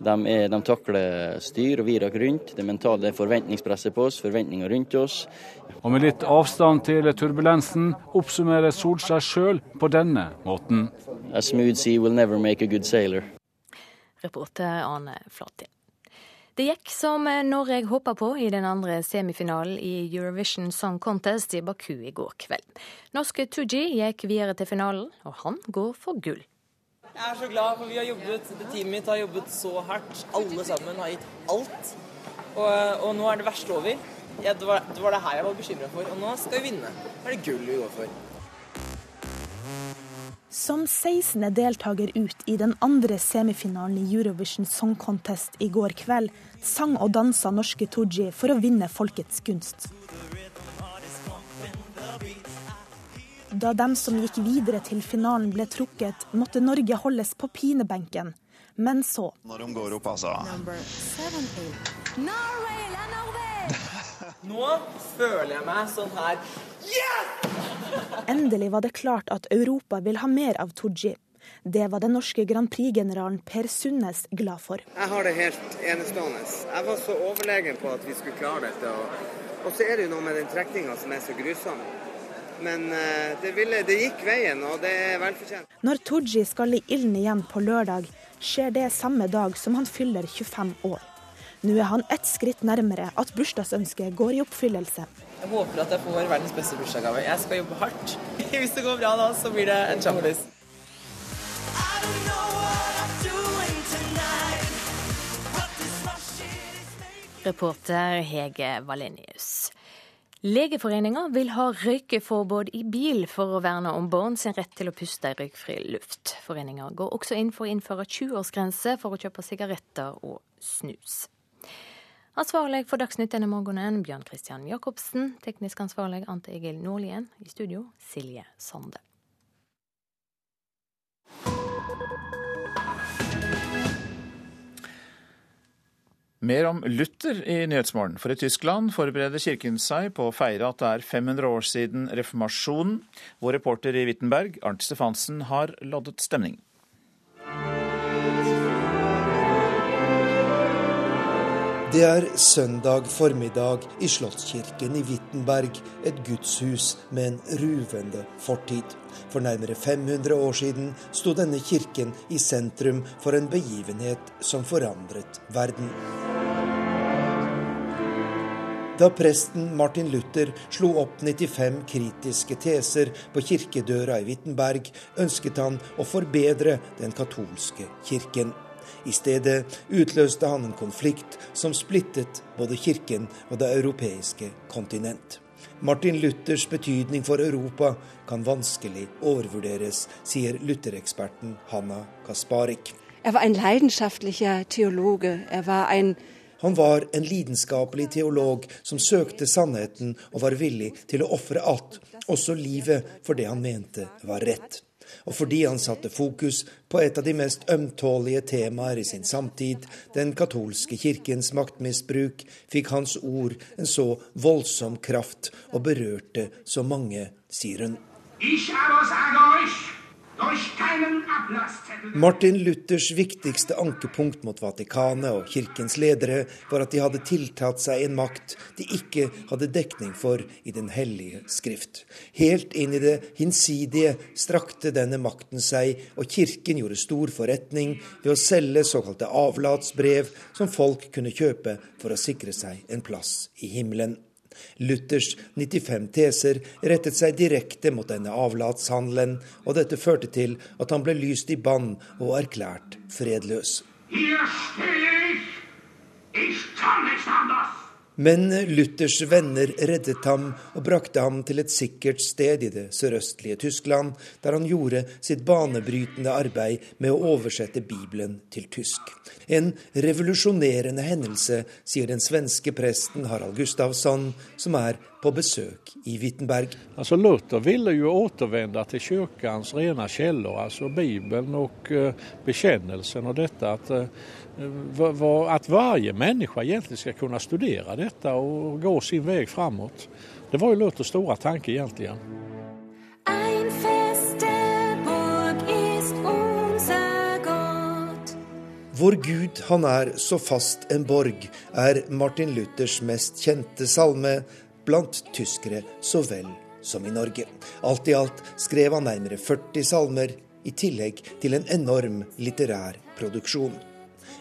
De, er, de takler styr og virak rundt. Det mentale forventningspresset på oss, forventninger rundt oss. Og med litt avstand til turbulensen oppsummerer Solskjær sjøl på denne måten. A smooth sea will never make a good sailor. Reporter Arne Flatin. Det gikk som Norge håpa på i den andre semifinalen i Eurovision Song Contest i Baku i går kveld. Norske Tooji gikk videre til finalen, og han går for gull. Jeg er så glad, for vi har jobbet, det teamet mitt har jobbet så hardt. Alle sammen har gitt alt. Og, og nå er det verste over. Ja, det, var, det, var, det her jeg var bekymra for. Og nå skal vi vinne. Nå er det gull vi går for. Som 16. deltaker ut i den andre semifinalen i Eurovision Song Contest i går kveld, sang og dansa norske Tooji for å vinne folkets gunst. Da de som gikk videre til finalen ble trukket, måtte Norge holdes på pinebenken. Men så Når de går opp, altså. Nå føler jeg meg sånn her Yes! Endelig var det klart at Europa vil ha mer av Tooji. Det var den norske Grand Prix-generalen Per Sundnes glad for. Jeg har det helt enestående. Jeg var så overlegen på at vi skulle klare dette. Og, og så er det jo noe med den trekninga som er så grusom. Men eh, det, ville, det, gikk veien, og det er velfortjent. Når Tooji skal i ilden igjen på lørdag, skjer det samme dag som han fyller 25 år. Nå er han ett skritt nærmere at bursdagsønsket går i oppfyllelse. Jeg håper at jeg får verdens beste bursdagsgave. Jeg skal jobbe hardt. Hvis det går bra da, så blir det en sjampis. Reporter Hege Valenius. Legeforeninga vil ha røykeforbud i bil for å verne om barn sin rett til å puste i røykfri luft. Foreninga går også inn for å innføre 20-årsgrense for å kjøpe sigaretter og snus. Ansvarlig for Dagsnytt denne morgenen, Bjørn Christian Jacobsen. Teknisk ansvarlig, Ante Egil Nordlien. I studio, Silje Sande. Mer om Luther i Nyhetsmorgen. For i Tyskland forbereder kirken seg på å feire at det er 500 år siden reformasjonen. Vår reporter i Wittenberg, Arnt Stefansen, har loddet stemning. Det er søndag formiddag i Slottskirken i Wittenberg, et gudshus med en ruvende fortid. For nærmere 500 år siden sto denne kirken i sentrum for en begivenhet som forandret verden. Da presten Martin Luther slo opp 95 kritiske teser på kirkedøra i Wittenberg, ønsket han å forbedre den katolske kirken. I stedet utløste han en konflikt som splittet både kirken og det europeiske kontinent. Martin Luthers betydning for Europa kan vanskelig overvurderes, sier Luther-eksperten Hanna Kasparik. Er var en leidenschaftlicher teologe. Er var en han var en lidenskapelig teolog som søkte sannheten og var villig til å ofre alt, også livet, for det han mente var rett og fordi han satte fokus på et av de mest ømtålige temaer i sin samtid, den katolske kirkens maktmisbruk, fikk hans ord en så voldsom kraft og berørte så mange, sier hun. Ich aber sage euch, Martin Luthers viktigste ankepunkt mot Vatikanet og kirkens ledere var at de hadde tiltatt seg en makt de ikke hadde dekning for i Den hellige skrift. Helt inn i det hinsidige strakte denne makten seg, og kirken gjorde stor forretning ved å selge såkalte avlatsbrev som folk kunne kjøpe for å sikre seg en plass i himmelen. Luthers 95 teser rettet seg direkte mot denne avlatshandelen, og dette førte til at han ble lyst i bann og erklært fredløs. Ihr stehe ich. Ich kann nicht anders. Men Luthers venner reddet ham og brakte ham til et sikkert sted i det sørøstlige Tyskland, der han gjorde sitt banebrytende arbeid med å oversette Bibelen til tysk. En revolusjonerende hendelse, sier den svenske presten Harald Gustavsson, som er på besøk i Wittenberg. Altså Luther ville jo återvende til kirkens rene kilder, altså Bibelen og uh, bekjennelsen, og dette at at varje människa egentligen ska kunna studera detta och gå sin väg framåt. Det var ju Luthers stora tanke egentligen. Vår Gud, han er så fast en borg, er Martin Luthers mest kjente salme blant tyskere så vel som i Norge. Alt i alt skrev han nærmere 40 salmer, i tillegg til en enorm litterær produksjon.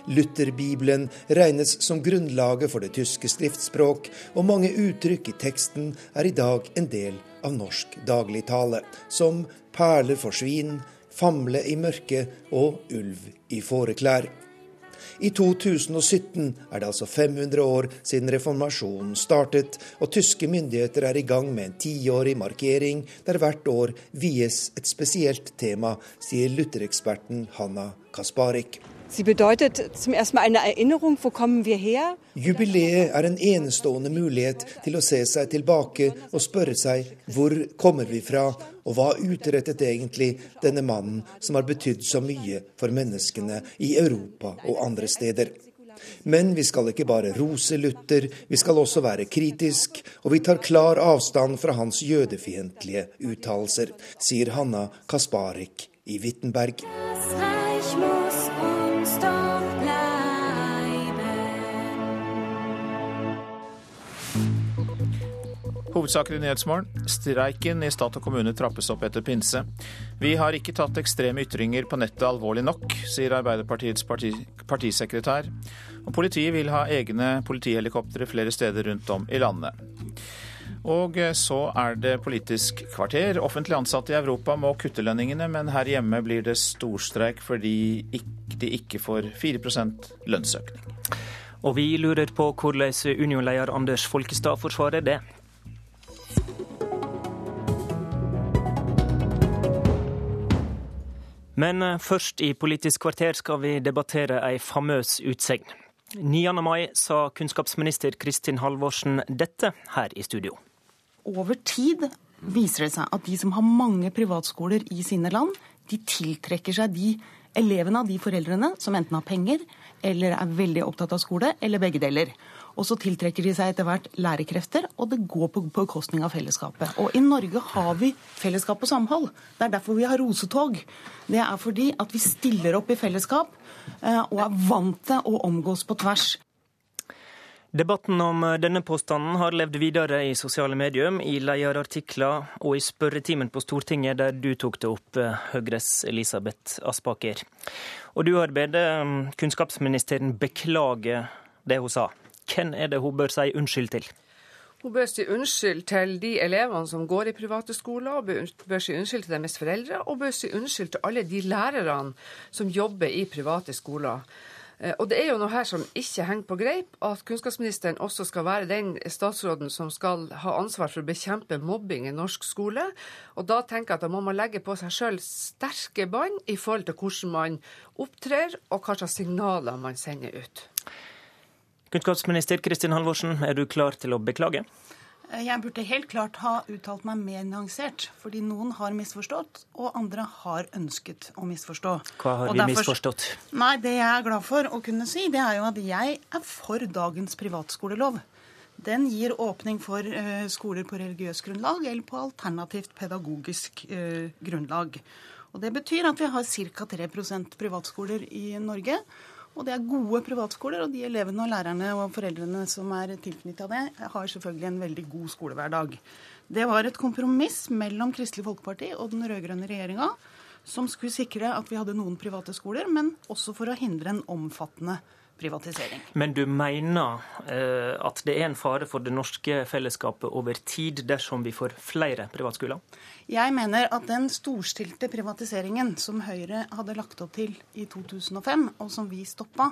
Lutherbibelen regnes som grunnlaget for det tyske skriftspråk, og mange uttrykk i teksten er i dag en del av norsk dagligtale, som perler for svin, famle i mørket og ulv i fåreklær. I 2017 er det altså 500 år siden reformasjonen startet, og tyske myndigheter er i gang med en tiårig markering der hvert år vies et spesielt tema, sier luthereksperten Hanna Kasparik. Sie bedeutet zum ersten Mal eine Erinnerung, wo kommen wir her? Jubileet er en enestående mulighet til å se seg tilbake og spørre seg hvor kommer vi fra, og hva utrettet egentlig denne mannen som har betydd så mye for menneskene i Europa og andre steder. Men vi skal ikke bare rose Luther, vi skal også være kritisk, og vi tar klar avstand fra hans jødefiendtlige uttalelser, sier Hanna Kasparik i Wittenberg. Hovedsaker i Nyhetsmorgen. Streiken i stat og kommune trappes opp etter pinse. Vi har ikke tatt ekstreme ytringer på nettet alvorlig nok, sier Arbeiderpartiets parti, partisekretær. Og politiet vil ha egne politihelikoptre flere steder rundt om i landet. Og så er det Politisk kvarter. Offentlig ansatte i Europa må kutte lønningene, men her hjemme blir det storstreik fordi de ikke får 4% lønnsøkning. Og vi lurer på hvordan Union-leder Anders Folkestad forsvarer det. Men eh, først i Politisk kvarter skal vi debattere ei famøs utsegn. 9. mai sa kunnskapsminister Kristin Halvorsen dette her i studio. Over tid viser det seg at de som har mange privatskoler i sine land, de tiltrekker seg de elevene av de foreldrene som enten har penger eller er veldig opptatt av skole, eller begge deler. Og så tiltrekker de seg etter hvert lærekrefter, og det går på bekostning av fellesskapet. Og i Norge har vi fellesskap og samhold. Det er derfor vi har rosetog. Det er fordi at vi stiller opp i fellesskap eh, og er vant til å omgås på tvers. Debatten om denne påstanden har levd videre i sosiale medier, i lederartikler og i spørretimen på Stortinget, der du tok det opp, Høyres Elisabeth Aspaker. Og du har bedt kunnskapsministeren beklage det hun sa. Hvem er det hun bør si unnskyld til? Hun bør si unnskyld til de elevene som går i private skoler, bør si unnskyld til deres foreldre, og bør si unnskyld til alle de lærerne som jobber i private skoler. Eh, og det er jo noe her som ikke henger på greip, at kunnskapsministeren også skal være den statsråden som skal ha ansvar for å bekjempe mobbing i norsk skole. Og da tenker jeg at da må man legge på seg sjøl sterke bånd i forhold til hvordan man opptrer, og hva slags signaler man sender ut. Kunnskapsminister Kristin Halvorsen, er du klar til å beklage? Eh, jeg burde helt klart ha uttalt meg mer nyansert, fordi noen har misforstått, og andre har ønsket å misforstå. Hva har vi derfor, misforstått? Nei, Det jeg er glad for å kunne si, det er jo at jeg er for dagens privatskolelov. Den gir åpning for uh, skoler på religiøst grunnlag eller på alternativt pedagogisk uh, grunnlag. Og Det betyr at vi har ca. 3% privatskoler i Norge. Og det er gode privatskoler, og de elevene og lærerne og foreldrene som er tilknytta det, har selvfølgelig en veldig god skolehverdag. Det var et kompromiss mellom Kristelig Folkeparti og den rød-grønne regjeringa som skulle sikre at vi hadde noen private skoler, men også for å hindre en omfattende privatisering. Men du mener eh, at det er en fare for det norske fellesskapet over tid dersom vi får flere privatskoler? Jeg mener at den storstilte privatiseringen som Høyre hadde lagt opp til i 2005, og som vi stoppa,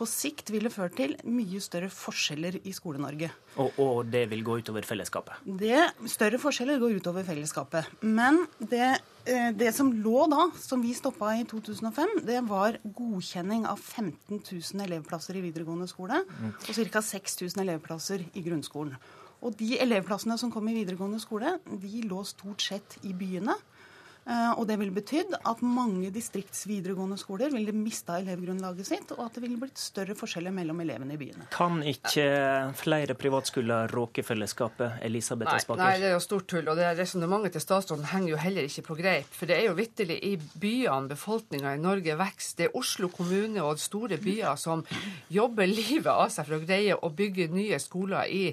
på sikt ville ført til mye større forskjeller i Skole-Norge. Og, og, det vil gå utover fellesskapet? Det, større forskjeller går utover fellesskapet. Men det, eh, det som lå da, som vi stoppa i 2005, det var godkjenning av 15 000 elevplasser i videregående skole mm. og ca. 6000 elevplasser i grunnskolen. Og de elevplassene som kom i videregående skole, de lå stort sett i byene. Eh, og det ville betydd at mange distriktsvideregående skoler ville mista elevgrunnlaget sitt, og at det ville blitt større forskjeller mellom elevene i byene. Kan ikke flere privatskoler råke fellesskapet, Elisabeth Aspaker? Nei, det er jo stort tull. Og det resonnementet til statsråden henger jo heller ikke på greip. For det er jo vitterlig i byene befolkninga i Norge vokser. Det er Oslo kommune og store byer som jobber livet av seg for å greie å bygge nye skoler i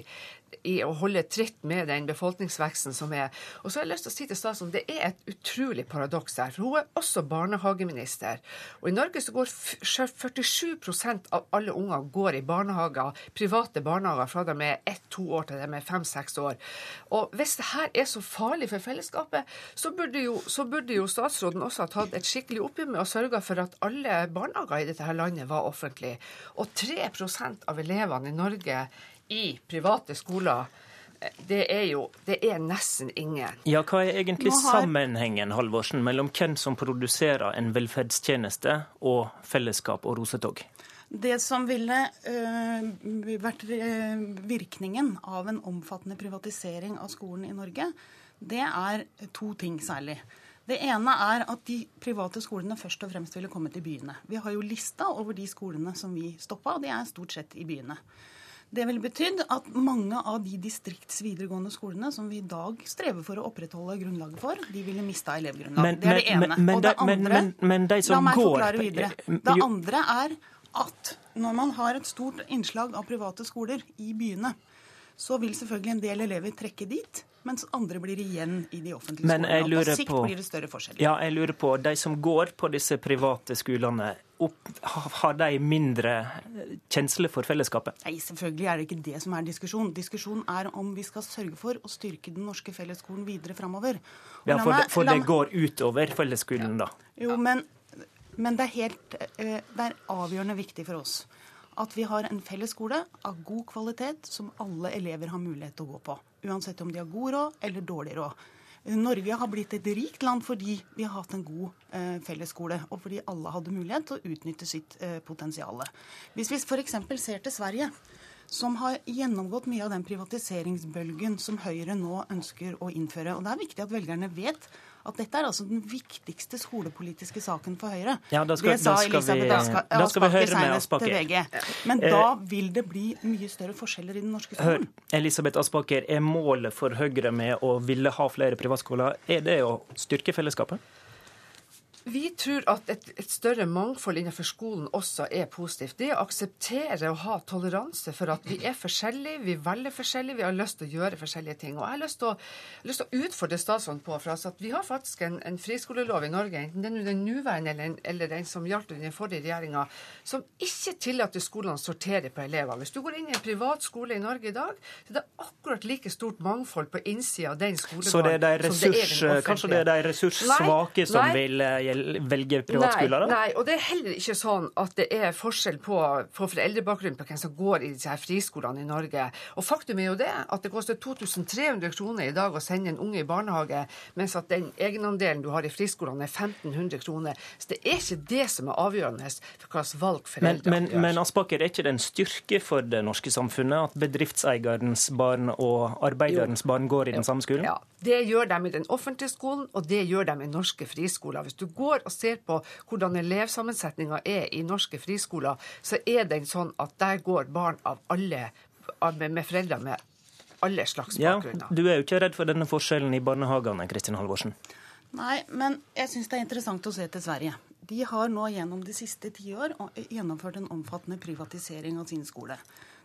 i å holde tritt med den befolkningsveksten som er. Og så har jeg lyst til å si til statsråden, Det er et utrolig paradoks her. For hun er også barnehageminister. Og i Norge så går 47% av alle unger går i barnehager, private barnehager fra de er ett-to år til de er fem-seks år. Og hvis det her er så farlig for fellesskapet, så burde, jo, så burde jo statsråden også ha tatt et skikkelig oppgjør med å sørge for at alle barnehager i dette her landet var offentlige. Og 3% av elevene i Norge i private skoler, det er jo det er nesten ingen. Ja, Hva er egentlig har... sammenhengen Halvorsen, mellom hvem som produserer en velferdstjeneste og fellesskap og rosetog? Det som ville øh, vært øh, virkningen av en omfattende privatisering av skolen i Norge, det er to ting særlig. Det ene er at de private skolene først og fremst ville kommet i byene. Vi har jo lista over de skolene som vi stoppa, og de er stort sett i byene. Det ville betydd at mange av de distriktsvideregående skolene som vi i dag strever for å opprettholde grunnlaget for, de ville mista elevgrunnlag. Men, det er det ene. Men, og det andre men, de La meg forklare videre. Det andre er at når man har et stort innslag av private skoler i byene, så vil selvfølgelig en del elever trekke dit mens andre blir igjen i de offentlige skolene. Og på sikt på, blir det større forskjeller. Ja, jeg lurer på, De som går på disse private skolene, opp, har de mindre kjensle for fellesskapet? Nei, selvfølgelig er det ikke det som er diskusjonen. Diskusjonen er om vi skal sørge for å styrke den norske fellesskolen videre framover. Ja, for, det, for det går utover fellesskolen, da? Jo, men, men det, er helt, eh, det er avgjørende viktig for oss at vi har en felles skole av god kvalitet som alle elever har mulighet til å gå på. Uansett om de har god råd eller dårlig råd. Norge har blitt et rikt land fordi vi har hatt en god eh, fellesskole, og fordi alle hadde mulighet til å utnytte sitt eh, potensial. Hvis vi f.eks. ser til Sverige, som har gjennomgått mye av den privatiseringsbølgen som Høyre nå ønsker å innføre. Og Det er viktig at velgerne vet at dette er altså den viktigste skolepolitiske saken for Høyre. Ja, skal, det sa Elisabeth Aspaker senest til VG. Men da eh, vil det bli mye større forskjeller i den norske skolen. Hør, Elisabeth Aspaker, er målet for Høyre med å ville ha flere privatskoler, er det å styrke fellesskapet? Vi tror at et, et, større mangfold innenfor skolen også er positivt. Det å akseptere og ha toleranse for at vi er forskjellige, vi velger forskjellig, vi har lyst til å gjøre forskjellige ting. Og jeg har lyst til å, lyst til å utfordre statsråden på for at vi har faktisk en, en friskolelov i Norge, enten den, den nåværende eller, eller, den som gjaldt under den forrige regjeringa, som ikke tillater skolene å sortere på elever. Hvis du går inn i en privat skole i Norge i dag, så er det akkurat like stort mangfold på innsida av den skolegården som det er i den offentlige. Kanskje det er de ressurssvake som nei, vil gjelde velge privatskoler? Nei, nei, og det er heller ikke sånn at det er forskjell på, på foreldrebakgrunn på hvem som går i disse her friskolene i Norge. Og faktum er jo det at det koster 2300 kroner i dag å sende en unge i barnehage, mens at den egenandelen du har i friskolene er 1500 kroner. Så det er ikke det som er avgjørende for hva slags valg foreldre men, men, men Aspaker, er ikke det en styrke for det norske samfunnet at bedriftseierens barn og arbeiderens jo. barn går i den samme skolen? Ja, det gjør de i den offentlige skolen, og det gjør de i norske friskoler. Hvis du går og ser på hvordan elevsammensetninga er i norske friskoler, så er den sånn at der går barn av alle med foreldre med alle slags bakgrunner. Ja, du er jo ikke redd for denne forskjellen i barnehagene, Kristin Halvorsen? Nei, men jeg syns det er interessant å se til Sverige. De har nå gjennom de siste ti år gjennomført en omfattende privatisering av sin skole.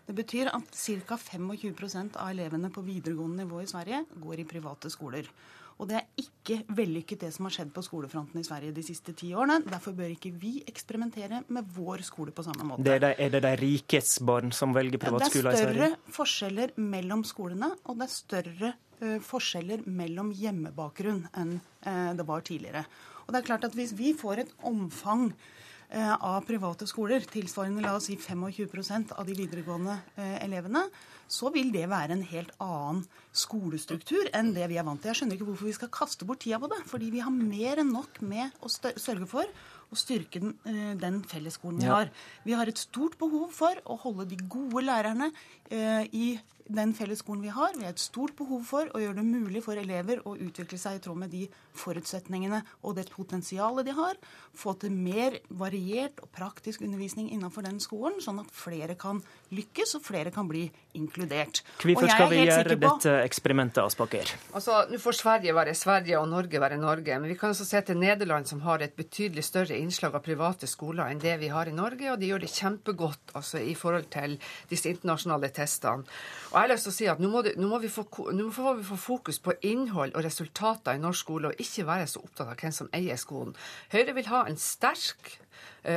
Det betyr at ca. 25% av elevene på videregående nivå i Sverige går i private skoler. Og det er ikke vellykket det som har skjedd på skolefronten i Sverige de siste ti årene. Derfor bør ikke vi eksperimentere med vår skole på samme måte. Det er, de, er det de rikes barn som velger privatskoler i Sverige? Det er større forskjeller mellom skolene, og det er større uh, forskjeller mellom hjemmebakgrunn enn uh, det var tidligere. Og det er klart at Hvis vi får et omfang av private skoler, tilsvarende la oss si 25% av de videregående elevene, så vil det være en helt annen skolestruktur enn det vi er vant til. Jeg skjønner ikke hvorfor vi skal kaste bort tida på det. Fordi vi har mer enn nok med å sørge for å styrke den, den fellesskolen vi har. Vi har et stort behov for å holde de gode lærerne eh, i den fellesskolen vi har. Vi har et stort behov for å gjøre det mulig for elever å utvikle seg i tråd med de forutsetningene og det potensialet de har. Få til mer variert og praktisk undervisning innenfor den skolen, sånn at flere kan lykkes og flere kan bli inkludert. Hvorfor er skal vi gjøre dette eksperimentet, Aspaker? Altså, Nå får Sverige være Sverige og Norge være Norge, men vi kan også se til Nederland, som har et betydelig større innslag av private skoler enn det vi har i Norge, og de gjør det kjempegodt altså, i forhold til disse internasjonale testene. Og jeg har lyst til å si at Nå må, det, nå må, vi, få, nå må vi få fokus på innhold og resultater i norsk skole, og ikke være så opptatt av hvem som eier skolen. Høyre vil ha en sterk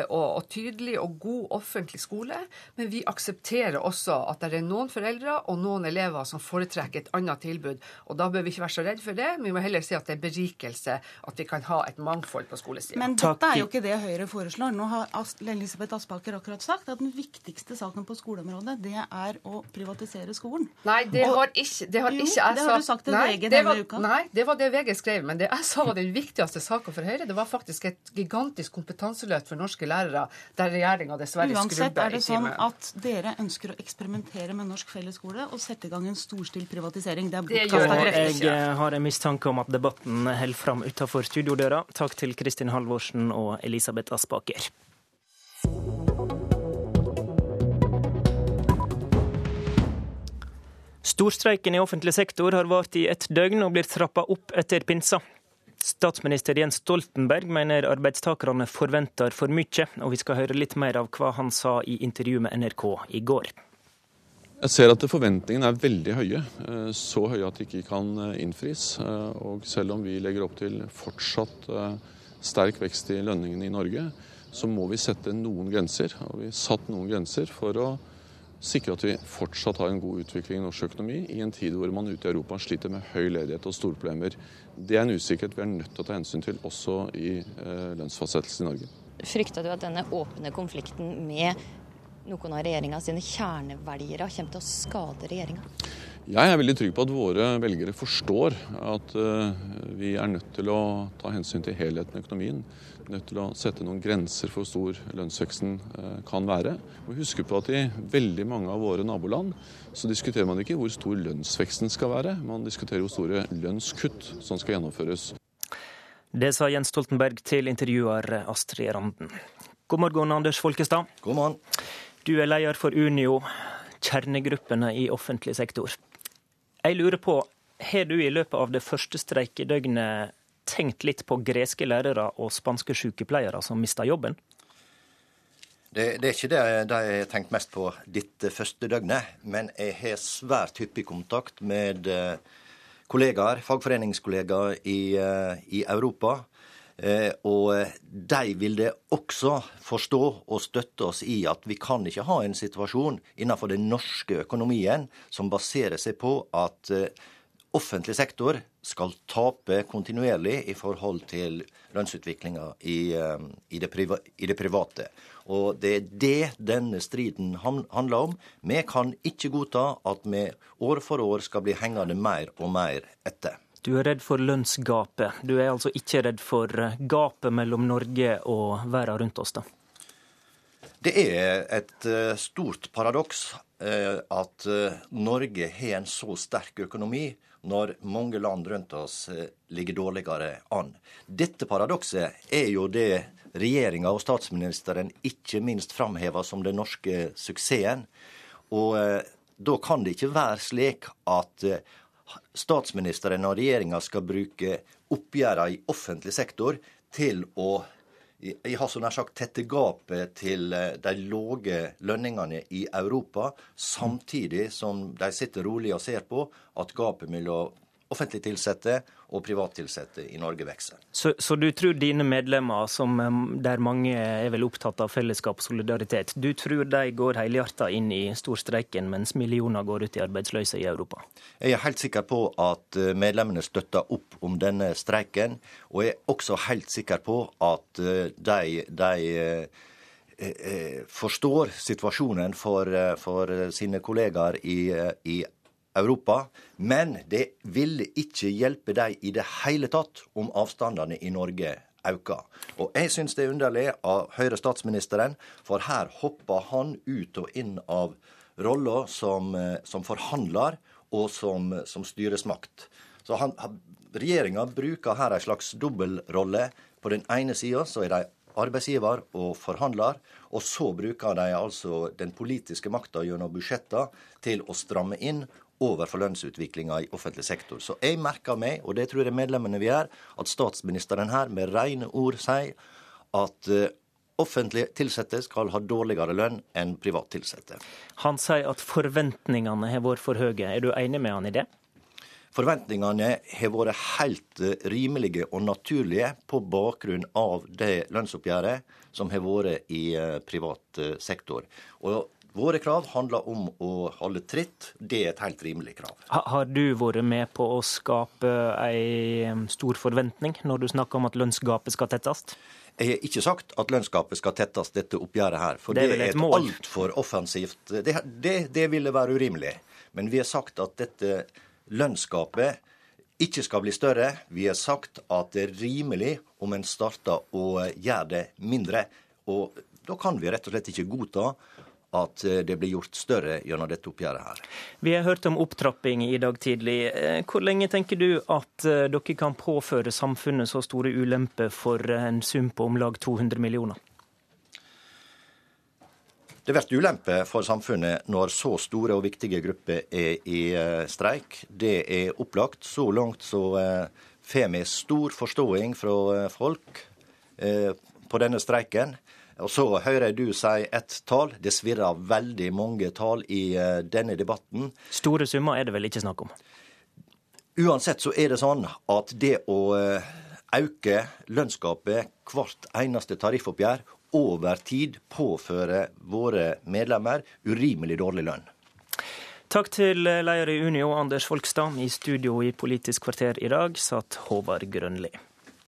og, og tydelig og god offentlig skole, men vi aksepterer også at det er noen foreldre og noen elever som foretrekker et annet tilbud. Og da bør vi ikke være så redd for det, men vi må heller si at det er berikelse at vi kan ha et mangfold på skolesiden. Men dette er jo ikke det Høyre foreslår. Nå har Elisabeth Aspaker akkurat sagt at den viktigste saken på skoleområdet, det er å privatisere skolen. Nei, det Og- har ikke, det har Jo, ikke jeg det har du sagt til nei, VG denne var, uka. Nei, det var det VG skrev. Men det jeg sa var den viktigste saken for Høyre. Det var faktisk et gigantisk kompetanseløft for norske lærere, der regjeringa dessverre Uansett er det sånn at dere ønsker å eksperimentere med norsk fellesskole og sette i gang en storstilt privatisering. Det er Det gjør krefter. jeg eh, har en mistanke om at debatten holder fram utenfor studiodøra. Takk til Kristin Halvorsen og Elisabeth Aspaker. Storstreiken i offentlig sektor har vart i ett døgn og blir trappa opp etter pinsa. Statsminister Jens Stoltenberg mener arbeidstakerne forventer for mye, og vi skal høre litt mer av hva han sa i intervju med NRK i går. Jeg ser at forventningene er veldig høye, eh, så høye at de ikke kan eh, innfris. Eh, Og selv om vi legger opp til fortsatt sterk vekst i lønningene i Norge, så må vi sette noen grenser. Og vi har satt noen grenser for å sikre at vi fortsatt har en god utvikling i norsk økonomi i en tid hvor man ute i Europa sliter med høy ledighet og store problemer. Det er en usikkerhet vi er nødt til å ta hensyn til også i eh, lønnsfastsettelse i Norge. Frykter du at denne åpne konflikten med noen av regjeringa sine kjernevelgere kommer til å skade regjeringa? Jeg er veldig trygg på at våre velgere forstår at eh, vi er nødt til å ta hensyn til helheten i økonomien. Nødt til å sette noen grenser for hvor stor lønnsveksten eh, kan være. Og huske på at i veldig mange av våre naboland så diskuterer man ikke hvor stor lønnsveksten skal være, man diskuterer hvor store lønnskutt som skal gjennomføres. Det sa Jens Stoltenberg til intervjuer Astrid Randen. God morgen, Anders Folkestad. God morgen. Du er leder for Unio, kjernegruppene i offentlig sektor. Jeg lurer på, har du i løpet av det første streikedøgnet tenkt litt på greske lærere og spanske sykepleiere som mista jobben? Det, det er ikke det, det jeg har tenkt mest på dette første døgnet. Men jeg har svært hyppig kontakt med eh, kollegaer, fagforeningskollegaer i, eh, i Europa. Eh, Og de vil det også forstå og støtte oss i at vi kan ikke ha en situasjon innenfor den norske økonomien som baserer seg på at offentlig sektor skal tape kontinuerlig i forhold til lønnsutviklinga i, eh, i, det i det private. Og det er det denne striden handler om. Vi kan ikke godta at vi år for år skal bli hengende mer og mer etter. Du er redd for lønnsgapet. Du er altså ikke redd for eh, gapet mellom Norge og verden rundt oss, da? Det er et eh, stort paradoks at Norge har en så sterk økonomi når mange land rundt oss eh, ligger dårligere an. Dette paradokset er jo det regjeringa og statsministeren ikke minst framhever som den norske suksessen. Og eh, da kan det ikke være slik at eh, statsministeren og regjeringa skal bruke oppgjørene i offentlig sektor til å jeg har så nær sagt tette gapet til eh, de lave lønningene i Europa, samtidig som de sitter rolig og ser på at gapet mellom offentlig tilsatte og privattilsatte i Norge vokser. Så, så, du tror dine medlemmer, som, der mange er vel opptatt av fellesskap og solidaritet, du tror de går helhjertet inn i storstreiken, mens millioner går ut i arbeidsløse i Europa? Jeg er helt sikker på at eh, medlemmene støtter opp om denne streiken, og jeg er også helt sikker på at eh, de, de eh, forstår situasjonen for, for sine kollegaer i, i Europa. Men det ville ikke hjelpe dem i det hele tatt om avstandene i Norge øker. Og jeg syns det er underlig av Høyre-statsministeren, for her hopper han ut og inn av rolla som, eh, som, forhandler og som, som styresmakt. Så han, Regjeringa bruker her en slags dobbeltrolle. På den ene sida så er de arbeidsgiver og forhandler, og så bruker de altså den politiske makta gjennom budsjetter til å stramme inn overfor lønnsutviklinga i offentlig sektor. Så jeg merker meg, og det tror jeg medlemmene vi er, at statsministeren her med rene ord sier at uh, offentlig ansatte skal ha dårligere lønn enn privat ansatte. Han sier at forventningene har vært for høye. Er du enig med han i det? Forventningene har vært helt eh, rimelige og naturlige på bakgrunn av det lønnsoppgjøret som har vært i eh, privat sektor. Og Våre krav handler om å holde tritt. Det er et helt rimelig krav. Har du vært med på å skape ei stor forventning når du snakker om at lønnsgapet skal tettes? Jeg har ikke sagt at lønnsgapet skal tettes, dette oppgjøret her. For det det er et, et altfor offensivt det, det, det ville være urimelig. Men vi har sagt at dette lønnsgapet ikke skal bli større. Vi har sagt at det er rimelig om en starter å gjøre det mindre. Og da kan vi rett og slett ikke godta at eh, det blir gjort større gjennom dette oppgjøret her. Vi har hørt om opptrapping i dag tidlig. Eh, hvor lenge tenker du at eh, dere kan påføre samfunnet så store ulemper for en sum på om lag 200 millioner? Det blir ulempe for samfunnet når så store og viktige grupper er i streik. Det er opplagt. Så langt så får vi stor forståing fra folk på denne streiken. Og så hører jeg du si ett tall. Det svirrer veldig mange tall i uh, denne debatten. Store summer er det vel ikke snakk om? Uansett så er det sånn at det å øke lønnsgapet hvert eneste tariffoppgjør over tid påfører våre medlemmer urimelig dårlig lønn. Takk til leder i Unio, Anders Folkstad. I studio i Politisk kvarter i dag satt Håvard Grønli.